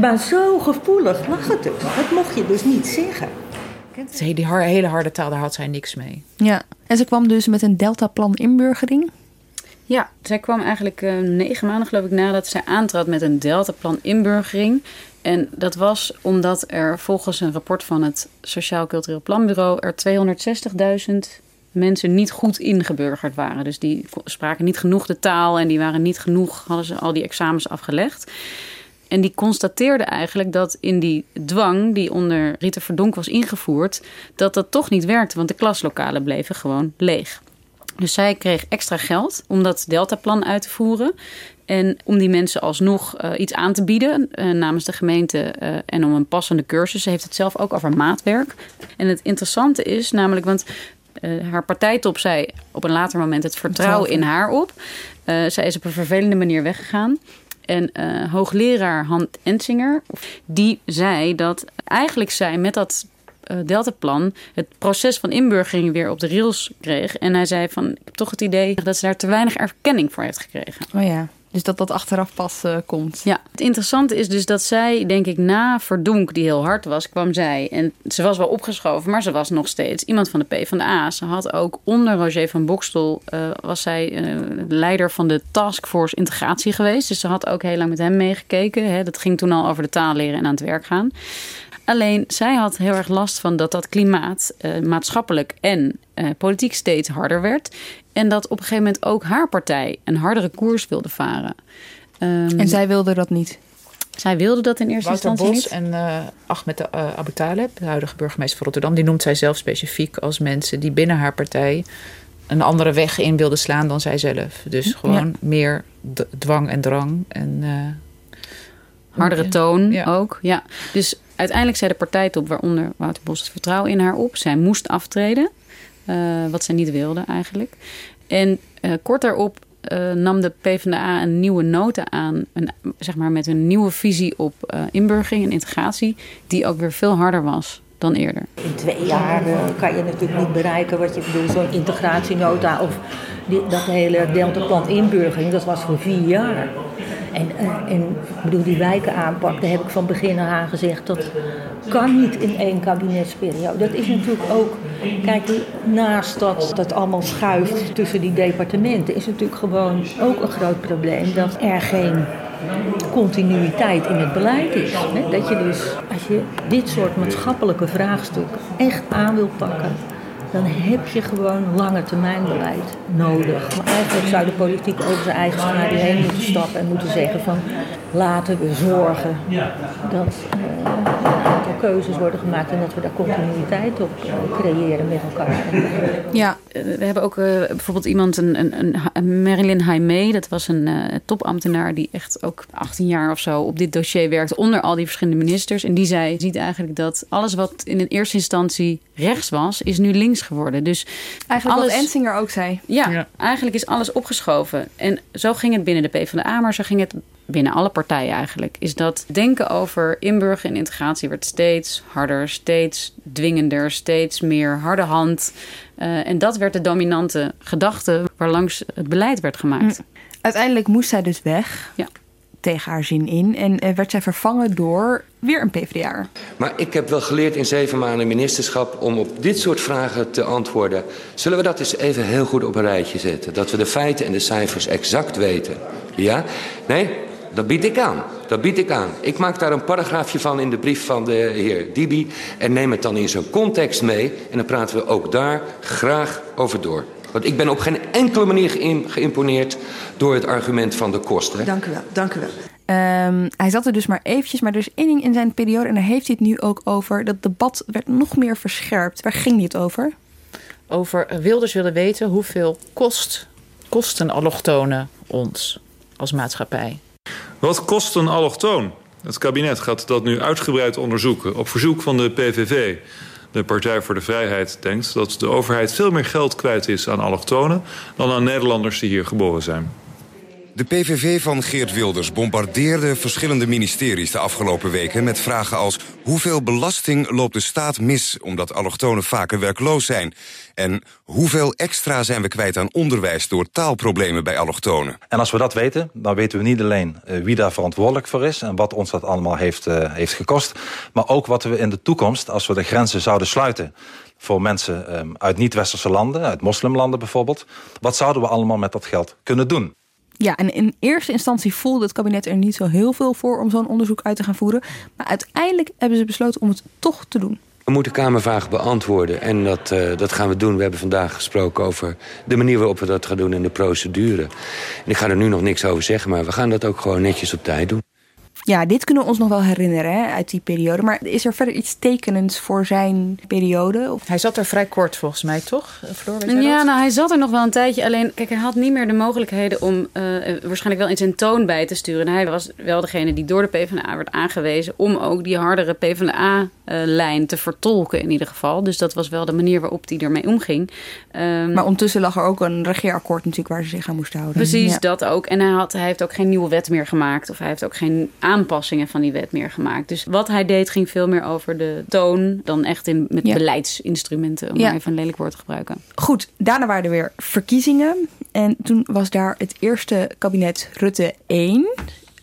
Maar zo gevoelig lag het dus. Dat mocht je dus niet zeggen. Ze- Die hele harde taal, daar had zij niks mee. Ja, en ze kwam dus met een deltaplan inburgering. Ja, zij kwam eigenlijk eh, negen maanden geloof ik nadat zij aantrad met een deltaplan inburgering. En dat was omdat er volgens een rapport van het Sociaal Cultureel Planbureau er 260.000 mensen niet goed ingeburgerd waren. Dus die spraken niet genoeg de taal en die waren niet genoeg, hadden ze al die examens afgelegd. En die constateerde eigenlijk dat in die dwang die onder Rita Verdonk was ingevoerd, dat dat toch niet werkte, want de klaslokalen bleven gewoon leeg. Dus zij kreeg extra geld om dat deltaplan uit te voeren. En om die mensen alsnog eh, iets aan te bieden eh, namens de gemeente eh, en om een passende cursus. Ze heeft het zelf ook over maatwerk. En het interessante is namelijk, want haar partijtop zei op een later moment het vertrouwen in haar op. Zij is op een vervelende manier weggegaan. En hoogleraar Han Ensinger, die zei dat eigenlijk zij met dat Deltaplan het proces van inburgering weer op de rails kreeg. En hij zei van, ik heb toch het idee dat ze daar te weinig erkenning voor heeft gekregen. Oh ja, dus dat dat achteraf pas eh, komt. Ja, het interessante is dus dat zij, denk ik, na Verdonk, die heel hard was, kwam zij. En ze was wel opgeschoven, maar ze was nog steeds iemand van de PvdA. Ze had ook onder Roger van Bokstel, eh, was zij eh, leider van de taskforce integratie geweest. Dus ze had ook heel lang met hem meegekeken. Hè. Dat ging toen al over de taal leren en aan het werk gaan. Alleen zij had heel erg last van dat dat klimaat eh, maatschappelijk en eh, politiek steeds harder werd. En dat op een gegeven moment ook haar partij een hardere koers wilde varen. Ehm, En zij wilde dat niet. zij wilde dat in eerste Wouter instantie Bos niet. en eh Ahmed uh, Abu Taleb, de huidige burgemeester van Rotterdam, die noemt zij zelf specifiek als mensen die binnen haar partij een andere weg in wilden slaan dan zij zelf. Dus gewoon meer dwang en drang en eh, Hardere toon Ja. ook. Ja. Dus uiteindelijk zei de partijtop, waaronder Wouter Bos, het vertrouwen in haar op. Zij moest aftreden, eh, wat zij niet wilde eigenlijk. En eh, kort daarop eh, nam de PvdA een nieuwe nota aan, een, zeg maar met een nieuwe visie op eh, inburgering en integratie, die ook weer veel harder was dan eerder. In twee jaar kan je natuurlijk niet bereiken wat je bedoelt, zo'n integratienota of die, dat hele deltaplan inburgering, dat was voor vier jaar. En, uh, en ik bedoel, die wijken aanpak, daar heb ik van begin aan gezegd, dat kan niet in één kabinetsperiode. Dat is natuurlijk ook, kijk, naast dat dat allemaal schuift tussen die departementen, is natuurlijk gewoon ook een groot probleem dat er geen continuïteit in het beleid is. Dat je dus, als je dit soort maatschappelijke vraagstukken echt aan wil pakken, dan heb je gewoon lange termijn beleid nodig. Maar eigenlijk zou de politiek over zijn eigen schaduw heen moeten stappen en moeten zeggen van laten we zorgen dat aantal keuzes worden gemaakt en dat we daar continuïteit op creëren met elkaar. Ja, we hebben ook uh, bijvoorbeeld iemand, een, een, een Marilyn Jaime, dat was een topambtenaar die echt ook 18 jaar of zo op dit dossier werkte onder al die verschillende ministers. En die zei, ziet eigenlijk dat alles wat in een eerste instantie rechts was, is nu links geworden. Dus eigenlijk alles, wat Ensinger ook zei. Ja, ja, eigenlijk is alles opgeschoven. En zo ging het binnen de PvdA, maar zo ging het binnen alle partijen eigenlijk. Is dat denken over inburgeren en integratie werd steeds harder, steeds dwingender, steeds meer harde hand. Uh, en dat werd de dominante gedachte waarlangs het beleid werd gemaakt. Uiteindelijk moest zij dus weg. Ja tegen haar zin in. En uh, werd zij vervangen door weer een PvdA. Maar ik heb wel geleerd in zeven maanden ministerschap om op dit soort vragen te antwoorden. Zullen we dat eens even heel goed op een rijtje zetten? Dat we de feiten en de cijfers exact weten. Ja? Nee? Dat bied ik aan. Dat bied ik aan. Ik maak daar een paragraafje van in de brief van de heer Dibi en neem het dan in zijn context mee. En dan praten we ook daar graag over door. Want ik ben op geen enkele manier geïmponeerd door het argument van de kosten. Dank u wel, dank u wel. Um, hij zat er dus maar eventjes, maar er is één ding in zijn periode... en daar heeft hij het nu ook over. Dat debat werd nog meer verscherpt. Waar ging het over? Over Wilders willen weten hoeveel kost, kosten allochtonen ons als maatschappij. Wat kost een allochtoon? Het kabinet gaat dat nu uitgebreid onderzoeken op verzoek van de PVV. De Partij voor de Vrijheid denkt dat de overheid veel meer geld kwijt is aan allochtonen dan aan Nederlanders die hier geboren zijn. De PVV van Geert Wilders bombardeerde verschillende ministeries de afgelopen weken met vragen als hoeveel belasting loopt de staat mis omdat allochtonen vaker werkloos zijn? En hoeveel extra zijn we kwijt aan onderwijs door taalproblemen bij allochtonen? En als we dat weten, dan weten we niet alleen uh, wie daar verantwoordelijk voor is en wat ons dat allemaal heeft, uh, heeft gekost, maar ook wat we in de toekomst, als we de grenzen zouden sluiten, voor mensen um, uit niet-westerse landen, uit moslimlanden bijvoorbeeld, wat zouden we allemaal met dat geld kunnen doen? Ja, en in eerste instantie voelde het kabinet er niet zo heel veel voor om zo'n onderzoek uit te gaan voeren. Maar uiteindelijk hebben ze besloten om het toch te doen. We moeten Kamervragen beantwoorden en dat, uh, dat gaan we doen. We hebben vandaag gesproken over de manier waarop we dat gaan doen en de procedure. En ik ga er nu nog niks over zeggen, maar we gaan dat ook gewoon netjes op tijd doen. Ja, dit kunnen we ons nog wel herinneren hè, uit die periode. Maar is er verder iets tekenends voor zijn periode? Of? Hij zat er vrij kort volgens mij, toch? Floor, weet ja, dat? nou, hij zat er nog wel een tijdje. Alleen, kijk, hij had niet meer de mogelijkheden om uh, waarschijnlijk wel in zijn toon bij te sturen. En hij was wel degene die door de PvdA werd aangewezen om ook die hardere PvdA-lijn te vertolken in ieder geval. Dus dat was wel de manier waarop hij ermee omging. Um, maar ondertussen lag er ook een regeerakkoord natuurlijk waar ze zich aan moesten houden. Precies, ja. dat ook. En hij, had, hij heeft ook geen nieuwe wet meer gemaakt. Of hij heeft ook geen aanpassingen van die wet meer gemaakt. Dus wat hij deed ging veel meer over de toon dan echt in, met Ja. beleidsinstrumenten, om Ja. maar even een lelijk woord te gebruiken. Goed, daarna waren er weer verkiezingen. En toen was daar het eerste kabinet Rutte 1.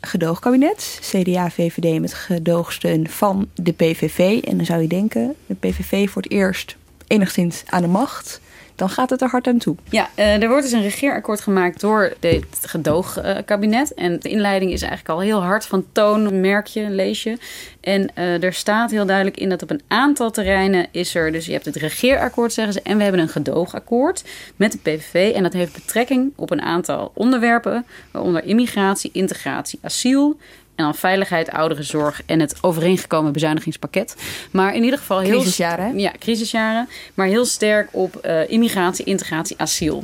Gedoogkabinet. CDA, VVD met gedoogsteun van de PVV. En dan zou je denken, de PVV voor het eerst enigszins aan de macht. Dan gaat het er hard aan toe. Ja, eh, er wordt dus een regeerakkoord gemaakt door dit gedoogkabinet. en de inleiding is eigenlijk al heel hard van toon, merk je, lees je. En eh, er staat heel duidelijk in dat op een aantal terreinen is er... dus je hebt het regeerakkoord, zeggen ze... en we hebben een gedoogakkoord met de PVV. En dat heeft betrekking op een aantal onderwerpen... waaronder immigratie, integratie, asiel... En dan veiligheid, ouderenzorg en het overeengekomen bezuinigingspakket. Maar in ieder geval heel... Crisisjaren? Ja, crisisjaren. Maar heel sterk op eh, immigratie, integratie, asiel.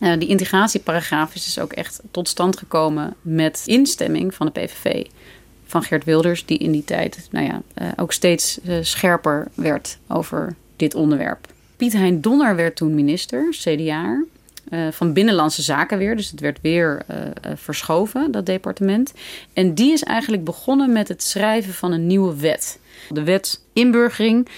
Eh, die integratieparagraaf is dus ook echt tot stand gekomen met instemming van de PVV. Van Geert Wilders, die in die tijd nou ja, eh, ook steeds scherper werd over dit onderwerp. Piet Hein Donner werd toen minister, CDA. Eh, van Binnenlandse Zaken weer. Dus het werd weer eh, eh, verschoven, dat departement. En die is eigenlijk begonnen met het schrijven van een nieuwe wet. De wet inburgering,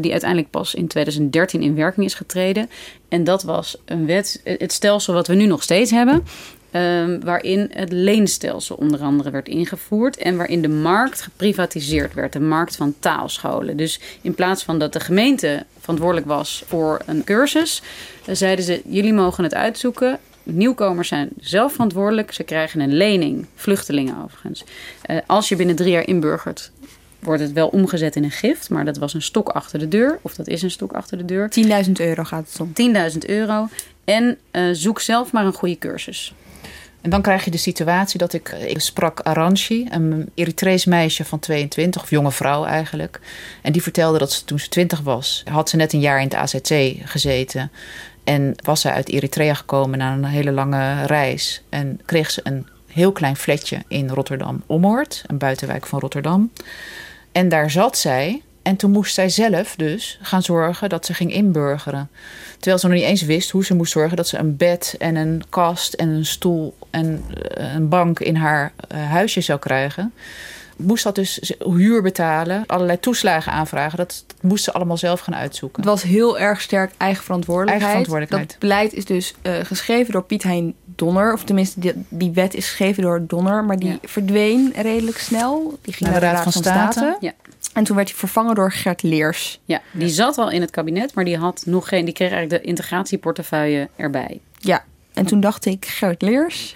die uiteindelijk pas in 2013 in werking is getreden. En dat was een wet, het stelsel wat we nu nog steeds hebben. Ehm, waarin het leenstelsel onder andere werd ingevoerd en waarin de markt geprivatiseerd werd, de markt van taalscholen. Dus in plaats van dat de gemeente verantwoordelijk was voor een cursus, eh, zeiden ze: jullie mogen het uitzoeken. Nieuwkomers zijn zelf verantwoordelijk. Ze krijgen een lening, vluchtelingen overigens. Eh, als je binnen drie jaar inburgert, wordt het wel omgezet in een gift. Maar dat was een stok achter de deur. Of dat is een stok achter de deur. 10.000 euro gaat het om. 10.000 euro. En eh, zoek zelf maar een goede cursus. En dan krijg je de situatie dat ik, ik sprak Aranchi, een Eritrees meisje van 22, of jonge vrouw eigenlijk. En die vertelde dat ze toen ze 20 was, had ze net een jaar in het AZC gezeten. En was zij uit Eritrea gekomen na een hele lange reis. En kreeg ze een heel klein flatje in Rotterdam Ommoord, een buitenwijk van Rotterdam. En daar zat zij. En toen moest zij zelf dus gaan zorgen dat ze ging inburgeren. Terwijl ze nog niet eens wist hoe ze moest zorgen dat ze een bed en een kast en een stoel en eh, een bank in haar eh, huisje zou krijgen. Moest dat dus huur betalen, allerlei toeslagen aanvragen. Dat, moest ze allemaal zelf gaan uitzoeken. Het was heel erg sterk eigen verantwoordelijkheid. Eigen verantwoordelijkheid. Dat beleid is dus eh, geschreven door Piet Hein Donner. Of tenminste, die, die wet is geschreven door Donner. Maar die verdween redelijk snel. Die ging naar, de Raad van, State. Ja. En toen werd hij vervangen door Gert Leers. Ja, die zat al in het kabinet, maar die had nog geen. Die kreeg eigenlijk de integratieportefeuille erbij. Ja, en toen dacht ik, Gert Leers.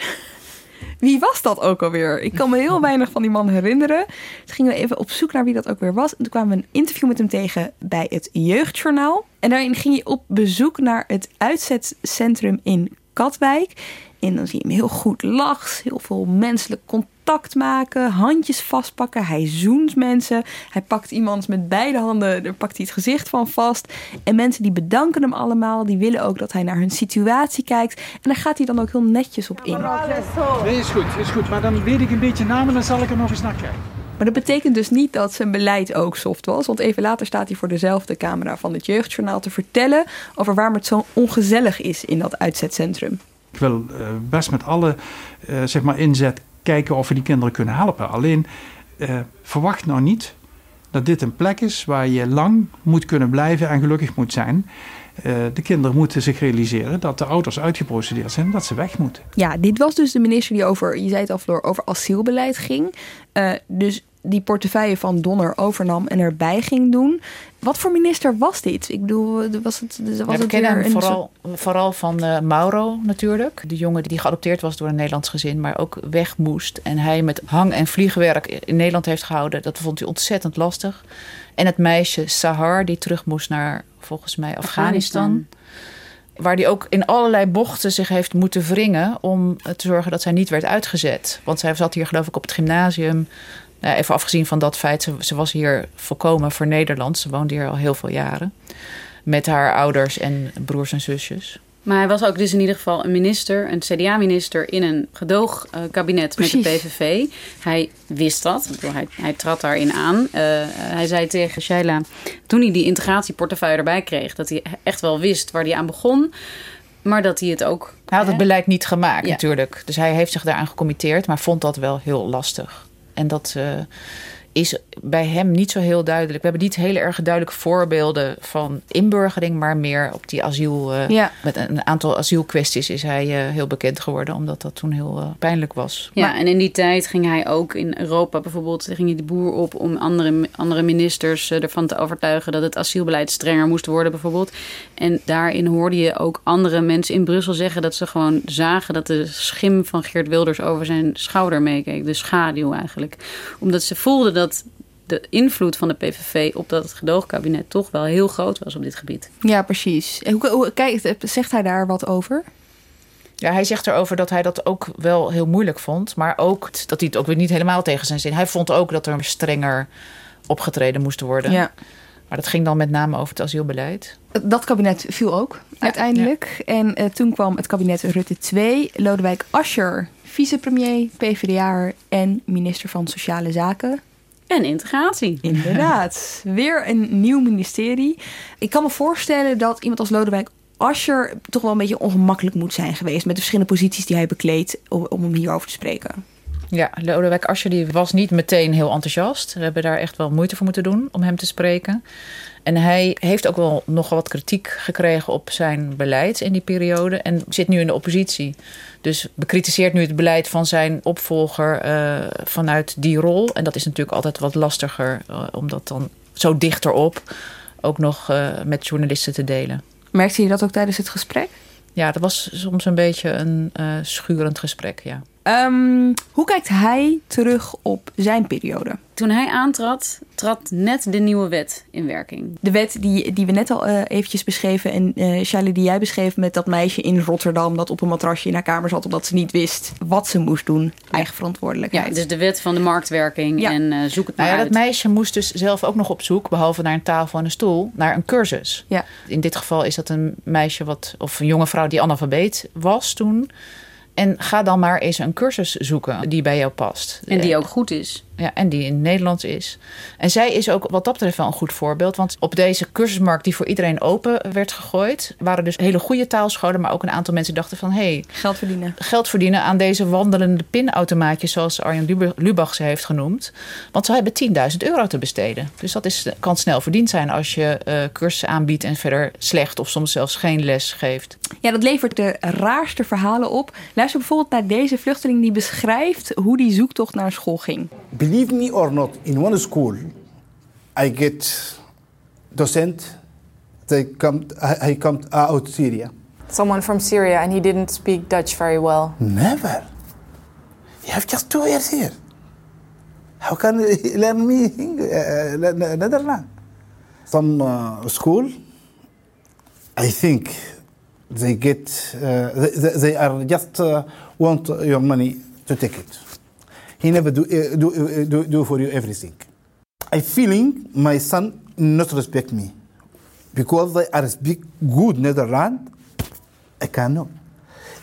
Wie was dat ook alweer? Ik kan me heel weinig van die man herinneren. Toen gingen we even op zoek naar wie dat ook weer was. En toen kwamen we een interview met hem tegen bij het Jeugdjournaal. En daarin ging hij op bezoek naar het uitzetcentrum in Katwijk. En dan zie je hem heel goed lachen, heel veel menselijk contact maken, handjes vastpakken. Hij zoent mensen. Hij pakt iemand met beide handen, daar pakt hij het gezicht van vast. En mensen die bedanken hem allemaal, die willen ook dat hij naar hun situatie kijkt. En daar gaat hij dan ook heel netjes op in. Nee, is goed, is goed. Maar dan weet ik een beetje namen, dan zal ik er nog eens naar kijken. Maar dat betekent dus niet dat zijn beleid ook soft was. Want even later staat hij voor dezelfde camera van het Jeugdjournaal te vertellen over waarom het zo ongezellig is in dat uitzetcentrum. Ik wil uh, best met alle uh, zeg maar inzet kijken of we die kinderen kunnen helpen. Alleen uh, verwacht nou niet dat dit een plek is waar je lang moet kunnen blijven en gelukkig moet zijn. de kinderen moeten zich realiseren dat de ouders uitgeprocedeerd zijn en dat ze weg moeten. Ja, dit was dus de minister die over, je zei het al, Floor, over asielbeleid ging. dus die portefeuille van Donner overnam en erbij ging doen. Wat voor minister was dit? Ik bedoel, was het, was ja, we het kennen weer hem een vooral, vooral van uh, Mauro natuurlijk. De jongen die geadopteerd was door een Nederlands gezin, maar ook weg moest. En hij met hang- en vliegwerk in Nederland heeft gehouden. Dat vond hij ontzettend lastig. En het meisje Sahar, die terug moest naar, volgens mij, Afghanistan. Afghanistan. Waar die ook in allerlei bochten zich heeft moeten wringen om te zorgen dat zij niet werd uitgezet. Want zij zat hier geloof ik op het gymnasium. Nou, even afgezien van dat feit, ze, ze, was hier volkomen voor Nederland. Ze woonde hier al heel veel jaren. Met haar ouders en broers en zusjes. Maar hij was ook dus in ieder geval een minister, een CDA-minister in een gedoogkabinet met de PVV. Hij wist dat, hij, hij trad daarin aan. Uh, hij zei tegen Shaila, toen hij die integratieportefeuille erbij kreeg, dat hij echt wel wist waar hij aan begon. Maar dat hij het ook. Hij had het beleid niet gemaakt, ja. natuurlijk. Dus hij heeft zich daaraan gecommitteerd, maar vond dat wel heel lastig. En dat uh, is bij hem niet zo heel duidelijk. We hebben niet hele erg duidelijke voorbeelden van inburgering, maar meer op die asiel. Uh, ja. Met een aantal asielkwesties is hij uh, heel bekend geworden, omdat dat toen heel pijnlijk was. Ja, maar, en in die tijd ging hij ook in Europa bijvoorbeeld, ging hij de boer op om andere, andere ministers ervan te overtuigen dat het asielbeleid strenger moest worden, bijvoorbeeld. En daarin hoorde je ook andere mensen in Brussel zeggen dat ze gewoon zagen dat de schim van Geert Wilders over zijn schouder meekeek. De schaduw eigenlijk. Omdat ze voelden dat de invloed van de PVV op dat gedoogkabinet toch wel heel groot was op dit gebied. Ja, precies. En hoe, hoe, kijk, zegt hij daar wat over? Ja, hij zegt erover dat hij dat ook wel heel moeilijk vond. Maar ook dat hij het ook weer niet helemaal tegen zijn zin. Hij vond ook dat er strenger opgetreden moest worden. Ja. Maar dat ging dan met name over het asielbeleid. Dat kabinet viel ook ja, uiteindelijk. Ja. En uh, toen kwam het kabinet Rutte 2. Lodewijk Asscher, vicepremier, PvdA en minister van Sociale Zaken. En integratie. Inderdaad. Weer een nieuw ministerie. Ik kan me voorstellen dat iemand als Lodewijk Asscher toch wel een beetje ongemakkelijk moet zijn geweest met de verschillende posities die hij bekleedt om, om hem hierover te spreken. Ja, Lodewijk Asscher die was niet meteen heel enthousiast. We hebben daar echt wel moeite voor moeten doen om hem te spreken. En hij heeft ook wel nogal wat kritiek gekregen op zijn beleid in die periode. En zit nu in de oppositie. Dus bekritiseert nu het beleid van zijn opvolger eh, vanuit die rol. En dat is natuurlijk altijd wat lastiger, uh, om dat dan zo dichterop ook nog uh, met journalisten te delen. Merkte je dat ook tijdens het gesprek? Ja, dat was soms een beetje een schurend gesprek, ja. Um, hoe kijkt hij terug op zijn periode? Toen hij aantrad, trad net de nieuwe wet in werking. De wet die, die we net al uh, eventjes beschreven en uh, Charlie die jij beschreef met dat meisje in Rotterdam dat op een matrasje in haar kamer zat omdat ze niet wist wat ze moest doen. Eigen verantwoordelijkheid. Ja, dus de wet van de marktwerking ja. en uh, zoek het maar nou ja, uit. Dat meisje moest dus zelf ook nog op zoek, behalve naar een tafel en een stoel, naar een cursus. Ja. In dit geval is dat een meisje wat, of een jonge vrouw die analfabeet was toen. En ga dan maar eens een cursus zoeken die bij jou past. En die ook goed is. Ja, en die in het Nederlands is. En zij is ook wat dat betreft wel een goed voorbeeld. Want op deze cursusmarkt die voor iedereen open werd gegooid... waren dus hele goede taalscholen... maar ook een aantal mensen dachten van... Hey, geld verdienen. Geld verdienen aan deze wandelende pinautomaatjes... zoals Arjen Lubach ze heeft genoemd. Want ze hebben 10.000 euro te besteden. Dus dat is, kan snel verdiend zijn als je uh, cursussen aanbiedt... en verder slecht of soms zelfs geen les geeft. Ja, dat levert de raarste verhalen op. Luister bijvoorbeeld naar deze vluchteling die beschrijft... hoe die zoektocht naar school ging. Believe me or not, in one school, I get docent. They come. I come out Syria. Someone from Syria, and he didn't speak Dutch very well. Never. You have just two years here. How can he learn me uh, Netherlands? Some uh, school, I think they get. Uh, they, they are just uh, want your money to take it. He never do, uh, do, uh, do, do for you everything. I feeling my son not respect me because they are speak good Netherlands. I cannot.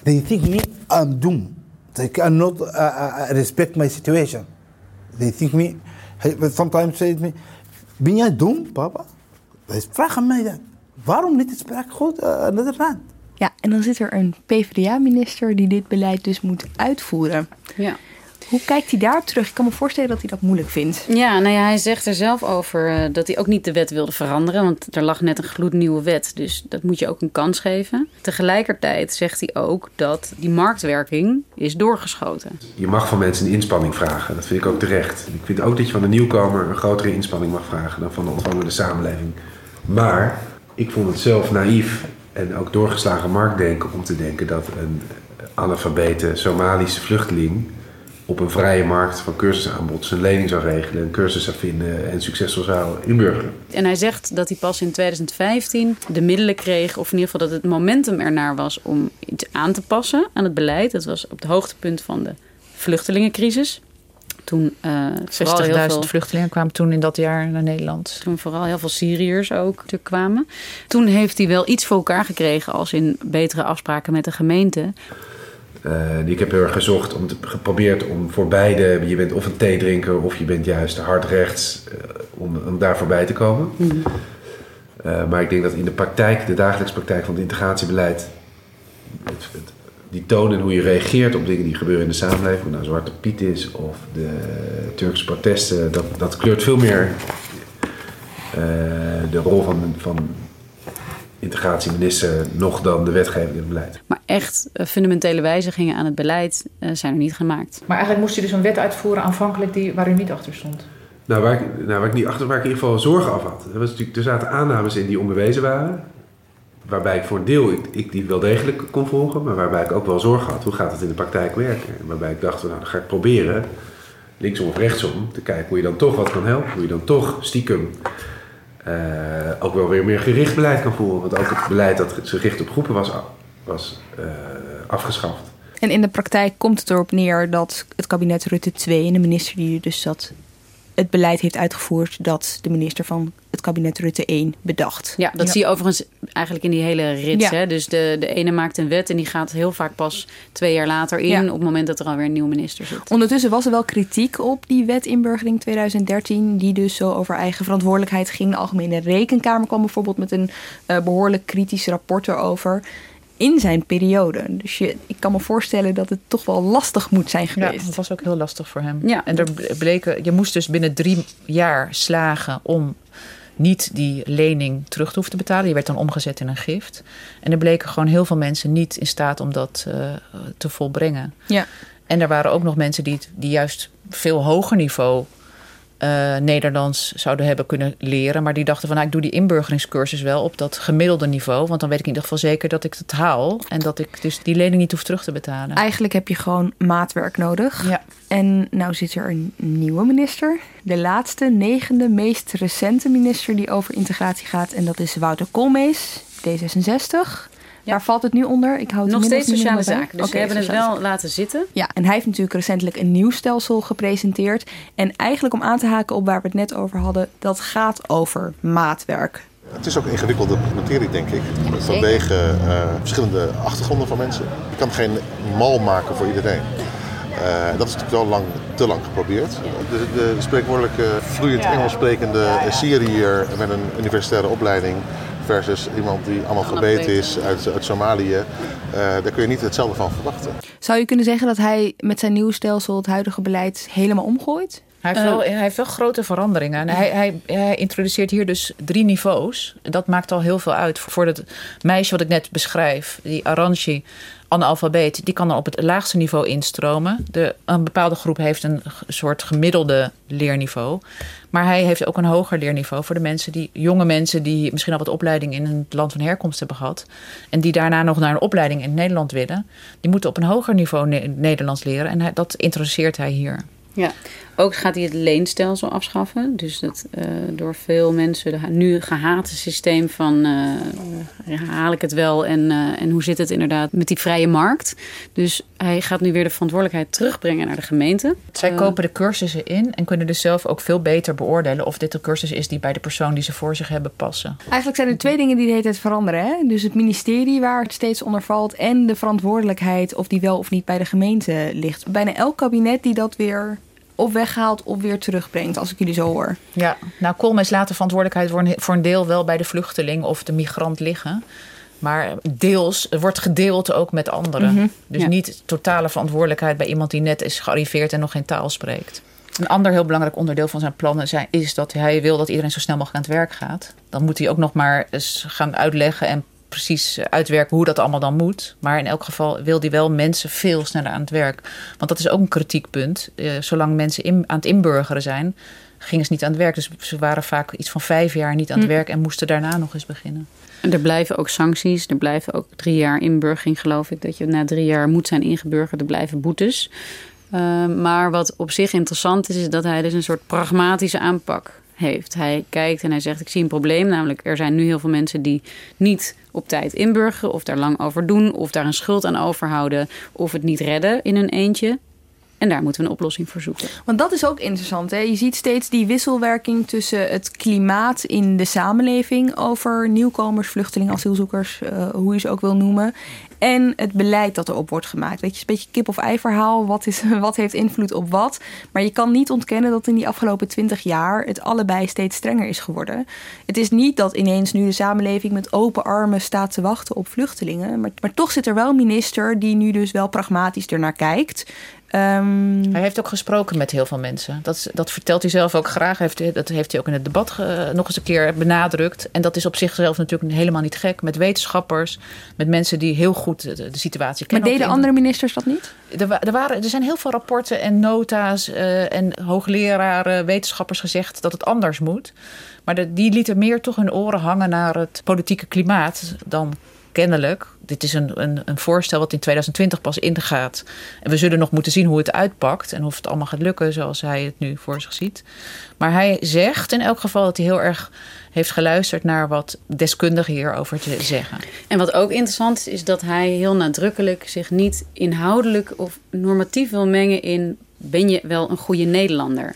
They think me I'm doomed. They cannot uh, uh, respect my situation. They think me. Sometimes say to me, ben jij dom, papa? Ze vragen mij dat. Waarom niet spreken goed uh, Nederland? Ja, en dan zit er een PvdA-minister die dit beleid dus moet uitvoeren. Ja. Hoe kijkt hij daarop terug? Ik kan me voorstellen dat hij dat moeilijk vindt. Ja, nou ja, hij zegt er zelf over uh, dat hij ook niet de wet wilde veranderen. Want er lag net een gloednieuwe wet. Dus dat moet je ook een kans geven. Tegelijkertijd zegt hij ook dat die marktwerking is doorgeschoten. Je mag van mensen een inspanning vragen. Dat vind ik ook terecht. Ik vind ook dat je van de nieuwkomer een grotere inspanning mag vragen dan van de ontvangende samenleving. Maar ik vond het zelf naïef en ook doorgeslagen marktdenken om te denken dat een analfabete Somalische vluchteling op een vrije markt van cursusaanbod zijn lening zou regelen, een cursus zou vinden en succesvol zou inburgeren. En hij zegt dat hij pas in 2015 de middelen kreeg, of in ieder geval dat het momentum ernaar was om iets aan te passen aan het beleid. Dat was op het hoogtepunt van de vluchtelingencrisis. Toen uh, 60.000 veel... vluchtelingen kwamen toen in dat jaar naar Nederland. Toen vooral heel veel Syriërs ook kwamen. Toen heeft hij wel iets voor elkaar gekregen als in betere afspraken met de gemeente. Uh, ik heb heel erg gezocht om te, geprobeerd om voor beide, je bent of een theedrinker of je bent juist hard rechts, uh, om, om daar voorbij te komen. Mm -hmm. uh, maar ik denk dat in de praktijk, de dagelijkse praktijk van het integratiebeleid, het, het, die toon en hoe je reageert op dingen die gebeuren in de samenleving, of nou Zwarte Piet is of de Turkse protesten, dat, dat kleurt veel meer de rol van, van integratieminister nog dan de wetgeving en het beleid. Maar echt uh, fundamentele wijzigingen aan het beleid uh, zijn er niet gemaakt. Maar eigenlijk moest u dus een wet uitvoeren aanvankelijk die, waar u niet achter stond? Nou, waar ik, nou, waar ik niet achter, waar ik in ieder geval zorgen af had. Er, was natuurlijk, er zaten aannames in die onbewezen waren. Waarbij ik voor een deel ik, ik die wel degelijk kon volgen. Maar waarbij ik ook wel zorgen had. Hoe gaat het in de praktijk werken? En waarbij ik dacht, nou dan ga ik proberen. Linksom of rechtsom. Te kijken hoe je dan toch wat kan helpen. Hoe je dan toch stiekem uh, ook wel weer meer gericht beleid kan voeren. Want ook het beleid dat zich richt op groepen was, was uh, afgeschaft. En in de praktijk komt het erop neer dat het kabinet Rutte 2 en de minister die dus zat het beleid heeft uitgevoerd dat de minister van het kabinet Rutte 1 bedacht. Ja, dat zie je overigens eigenlijk in die hele rit. Ja. Hè? Dus de, de ene maakt een wet en die gaat heel vaak pas twee jaar later in... Ja. op het moment dat er alweer een nieuwe minister zit. Ondertussen was er wel kritiek op die wet inburgering 2013, die dus zo over eigen verantwoordelijkheid ging. De Algemene Rekenkamer kwam bijvoorbeeld met een eh, behoorlijk kritisch rapport erover. In zijn periode. Dus je, ik kan me voorstellen dat het toch wel lastig moet zijn Ja, geweest. dat was ook heel lastig voor hem. Ja. En er bleken, je moest dus binnen drie jaar slagen om niet die lening terug te hoeven te betalen. Die werd dan omgezet in een gift. En er bleken gewoon heel veel mensen niet in staat om dat eh, te volbrengen. Ja. En er waren ook nog mensen die, het- die juist veel hoger niveau eh, Nederlands zouden hebben kunnen leren. Maar die dachten van nou, ik doe die inburgeringscursus wel op dat gemiddelde niveau. Want dan weet ik in ieder geval zeker dat ik het haal. En dat ik dus die lening niet hoef terug te betalen. Eigenlijk heb je gewoon maatwerk nodig. Ja. En nou zit er een nieuwe minister. De laatste, negende, meest recente minister die over integratie gaat. En dat is Wouter Koolmees, D66. Waar valt het nu onder? Ik hou het Nog steeds meer sociale zaken. Dus Oké, we hebben het wel laten zitten. Ja, en hij heeft natuurlijk recentelijk een nieuw stelsel gepresenteerd. En eigenlijk om aan te haken op waar we het net over hadden, dat gaat over maatwerk. Het is ook een ingewikkelde materie, denk ik. Vanwege eh, verschillende achtergronden van mensen. Je kan geen mal maken voor iedereen. Eh, dat is natuurlijk wel lang, te lang geprobeerd. De, de spreekwoordelijke vloeiend Engels sprekende Syriër met een universitaire opleiding versus iemand die analfabeet is uit, uit Somalië. eh, daar kun je niet hetzelfde van verwachten. Zou je kunnen zeggen dat hij met zijn nieuw stelsel het huidige beleid helemaal omgooit? Hij heeft, wel, hij heeft wel grote veranderingen. En hij, hij, hij introduceert hier dus drie niveaus. En dat maakt al heel veel uit. Voor dat meisje wat ik net beschrijf, die Aranji, analfabeet, die kan dan op het laagste niveau instromen. De, een bepaalde groep heeft een soort gemiddelde leerniveau. Maar hij heeft ook een hoger leerniveau voor de mensen die, jonge mensen die misschien al wat opleiding in het land van herkomst hebben gehad. En die daarna nog naar een opleiding in Nederland willen. Die moeten op een hoger niveau Ne- Nederlands leren. En dat introduceert hij hier. Ja, ook gaat hij het leenstelsel afschaffen. Dus dat eh, door veel mensen de nu gehate systeem van eh, haal ik het wel en, eh, en hoe zit het inderdaad met die vrije markt. Dus hij gaat nu weer de verantwoordelijkheid terugbrengen naar de gemeente. Zij kopen de cursussen in en kunnen dus zelf ook veel beter beoordelen of dit een cursus is die bij de persoon die ze voor zich hebben passen. Eigenlijk zijn er twee dingen die de hele tijd veranderen. Hè? Dus het ministerie waar het steeds onder valt en de verantwoordelijkheid of die wel of niet bij de gemeente ligt. Bijna elk kabinet die dat weer of weghaalt of weer terugbrengt, als ik jullie zo hoor. Ja, nou Koolmees laat de verantwoordelijkheid voor een, deel wel bij de vluchteling of de migrant liggen. Maar deels wordt gedeeld ook met anderen. Mhm, Dus ja. niet totale verantwoordelijkheid bij iemand die net is gearriveerd en nog geen taal spreekt. Een ander heel belangrijk onderdeel van zijn plannen zijn, is dat hij wil dat iedereen zo snel mogelijk aan het werk gaat. Dan moet hij ook nog maar eens gaan uitleggen en precies uitwerken hoe dat allemaal dan moet. Maar in elk geval wil hij wel mensen veel sneller aan het werk. Want dat is ook een kritiekpunt. Eh, zolang mensen in, aan het inburgeren zijn, gingen ze niet aan het werk. Dus ze waren vaak iets van vijf jaar niet aan het Hm. werk en moesten daarna nog eens beginnen. En er blijven ook sancties. Er blijven ook drie jaar inburgering, geloof ik. Dat je na drie jaar moet zijn ingeburgerd. Er blijven boetes. Uh, maar wat op zich interessant is, is dat hij dus een soort pragmatische aanpak heeft. Hij kijkt en hij zegt: Ik zie een probleem. Namelijk, er zijn nu heel veel mensen die niet op tijd inburgeren. of daar lang over doen. of daar een schuld aan overhouden. of het niet redden in hun eentje. En daar moeten we een oplossing voor zoeken. Want dat is ook interessant. Hè? Je ziet steeds die wisselwerking tussen het klimaat in de samenleving over nieuwkomers, vluchtelingen, asielzoekers, uh, hoe je ze ook wil noemen. En het beleid dat erop wordt gemaakt. Weet je, een beetje kip-of-ei verhaal. Wat, is, wat heeft invloed op wat? Maar je kan niet ontkennen dat in die afgelopen twintig jaar het allebei steeds strenger is geworden. Het is niet dat ineens nu de samenleving met open armen staat te wachten op vluchtelingen. Maar, maar toch zit er wel een minister die nu dus wel pragmatisch ernaar kijkt. Um, hij heeft ook gesproken met heel veel mensen. Dat, dat vertelt hij zelf ook graag. Heeft, dat heeft hij ook in het debat nog eens een keer benadrukt. En dat is op zichzelf natuurlijk helemaal niet gek. Met wetenschappers, met mensen die heel goed de, de situatie kennen. Maar deden andere ministers dat niet? Er, er, waren, er zijn heel veel rapporten en nota's uh, en hoogleraren, wetenschappers gezegd dat het anders moet. Maar de, die lieten meer toch hun oren hangen naar het politieke klimaat dan kennelijk. Dit is een, een, een, voorstel wat in 2020 pas ingaat. En we zullen nog moeten zien hoe het uitpakt en of het allemaal gaat lukken zoals hij het nu voor zich ziet. Maar hij zegt in elk geval dat hij heel erg heeft geluisterd naar wat deskundigen hierover te zeggen. En wat ook interessant is, is dat hij heel nadrukkelijk zich niet inhoudelijk of normatief wil mengen in ben je wel een goede Nederlander.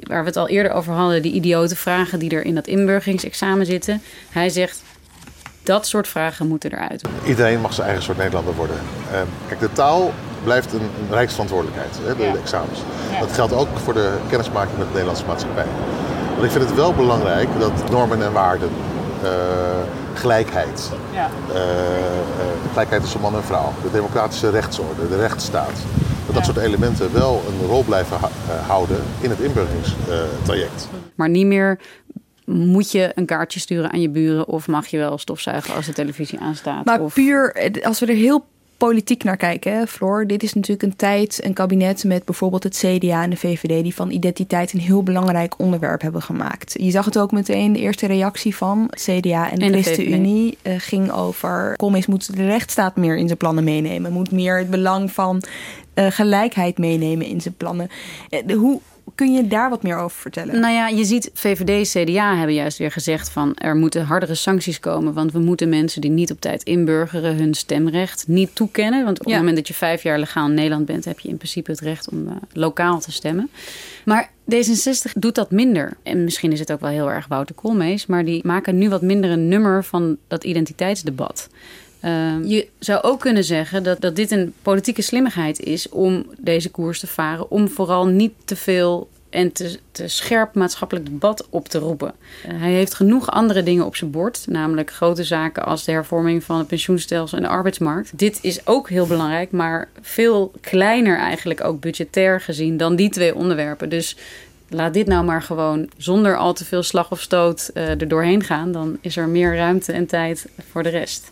waar we het al eerder over hadden, die idiote vragen die er in dat inburgeringsexamen zitten. Hij zegt, dat soort vragen moeten eruit. Iedereen mag zijn eigen soort Nederlander worden. Uh, kijk, de taal blijft een, een rijksverantwoordelijkheid, hè, de, de examens. Dat geldt ook voor de kennismaking met de Nederlandse maatschappij. Want ik vind het wel belangrijk dat normen en waarden, uh, gelijkheid, ja. uh, gelijkheid tussen man en vrouw, de democratische rechtsorde, de rechtsstaat, dat dat soort elementen wel een rol blijven houden in het inburgeringstraject. Maar niet meer moet je een kaartje sturen aan je buren of mag je wel stofzuigen als de televisie aanstaat? Maar of... puur, als we er heel politiek naar kijken, hè, Floor. Dit is natuurlijk een tijd, een kabinet met bijvoorbeeld het CDA en de VVD... die van identiteit een heel belangrijk onderwerp hebben gemaakt. Je zag het ook meteen, de eerste reactie van CDA en de, de ChristenUnie... Uh, ging over, kom eens, moet de rechtsstaat meer in zijn plannen meenemen. Moet meer het belang van uh, gelijkheid meenemen in zijn plannen. Uh, de, hoe, kun je daar wat meer over vertellen? Nou ja, je ziet VVD, CDA hebben juist weer gezegd van er moeten hardere sancties komen. Want we moeten mensen die niet op tijd inburgeren hun stemrecht niet toekennen. Want op ja. het moment dat je vijf jaar legaal in Nederland bent, heb je in principe het recht om uh, lokaal te stemmen. Maar D66 doet dat minder. En misschien is het ook wel heel erg Wouter Koolmees, maar die maken nu wat minder een nummer van dat identiteitsdebat. Uh, je zou ook kunnen zeggen dat, dat dit een politieke slimmigheid is om deze koers te varen. Om vooral niet te veel en te, te scherp maatschappelijk debat op te roepen. Uh, hij heeft genoeg andere dingen op zijn bord, namelijk grote zaken als de hervorming van het pensioenstelsel en de arbeidsmarkt. Dit is ook heel belangrijk, maar veel kleiner eigenlijk ook budgetair gezien dan die twee onderwerpen. Dus laat dit nou maar gewoon zonder al te veel slag of stoot uh, er doorheen gaan. Dan is er meer ruimte en tijd voor de rest.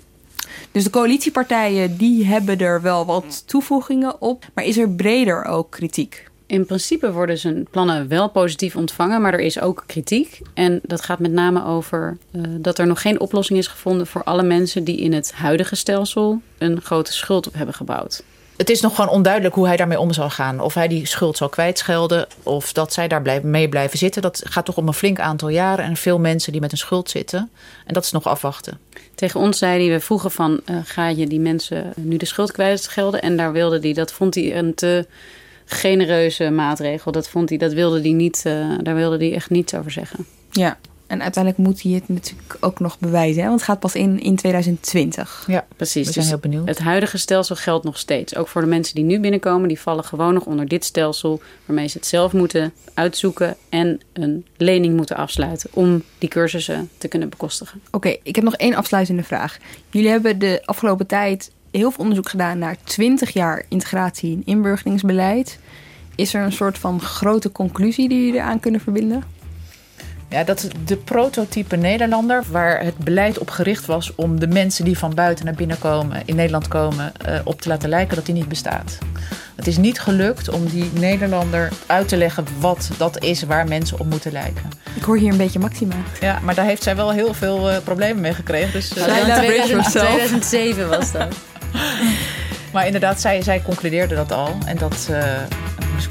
Dus de coalitiepartijen die hebben er wel wat toevoegingen op. Maar is er breder ook kritiek? In principe worden zijn plannen wel positief ontvangen, maar er is ook kritiek. En dat gaat met name over uh, dat er nog geen oplossing is gevonden voor alle mensen die in het huidige stelsel een grote schuld op hebben gebouwd. Het is nog gewoon onduidelijk hoe hij daarmee om zal gaan. Of hij die schuld zal kwijtschelden of dat zij daar mee blijven zitten. Dat gaat toch om een flink aantal jaren en veel mensen die met een schuld zitten. En dat is nog afwachten. Tegen ons zei hij, we vroegen van, uh, ga je die mensen nu de schuld kwijtschelden? En daar wilde hij, dat vond hij een te genereuze maatregel. Dat vond hij, dat wilde hij niet, uh, daar wilde hij echt niets over zeggen. Ja. En uiteindelijk moet hij het natuurlijk ook nog bewijzen. Hè? Want het gaat pas in, in 2020. Ja, precies. We zijn dus heel benieuwd. Het huidige stelsel geldt nog steeds. Ook voor de mensen die nu binnenkomen. Die vallen gewoon nog onder dit stelsel. Waarmee ze het zelf moeten uitzoeken. En een lening moeten afsluiten. Om die cursussen te kunnen bekostigen. Oké, okay, ik heb nog één afsluitende vraag. Jullie hebben de afgelopen tijd heel veel onderzoek gedaan naar 20 jaar integratie en inburgeringsbeleid. Is er een soort van grote conclusie die jullie eraan kunnen verbinden? Ja, dat de prototype Nederlander, waar het beleid op gericht was om de mensen die van buiten naar binnen komen, in Nederland komen, uh, op te laten lijken, dat die niet bestaat. Het is niet gelukt om die Nederlander uit te leggen wat dat is waar mensen op moeten lijken. Ik hoor hier een beetje Maxima. Ja, maar daar heeft zij wel heel veel uh, problemen mee gekregen. Dus, uh, 2007 was dat. maar inderdaad, zij, zij concludeerde dat al. En dat uh,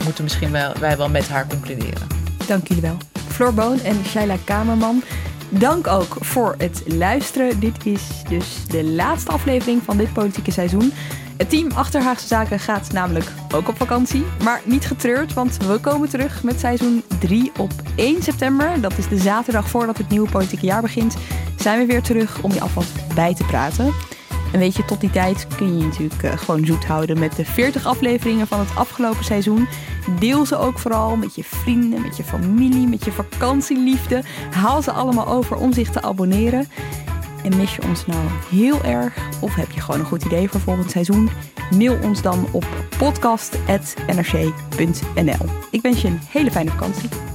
moeten misschien wel, wij wel met haar concluderen. Dank jullie wel. Floor Boon en Shaila Kamerman. Dank ook voor het luisteren. Dit is dus de laatste aflevering van dit politieke seizoen. Het team achter Haagse Zaken gaat namelijk ook op vakantie. Maar niet getreurd, want we komen terug met seizoen 3 op 1 september. Dat is de zaterdag voordat het nieuwe politieke jaar begint. Zijn we weer terug om je alvast bij te praten. En weet je, tot die tijd kun je je natuurlijk uh, gewoon zoet houden met de 40 afleveringen van het afgelopen seizoen. Deel ze ook vooral met je vrienden, met je familie, met je vakantieliefde. Haal ze allemaal over om zich te abonneren. En mis je ons nou heel erg of heb je gewoon een goed idee voor volgend seizoen? Mail ons dan op podcast.nrc.nl. Ik wens je een hele fijne vakantie.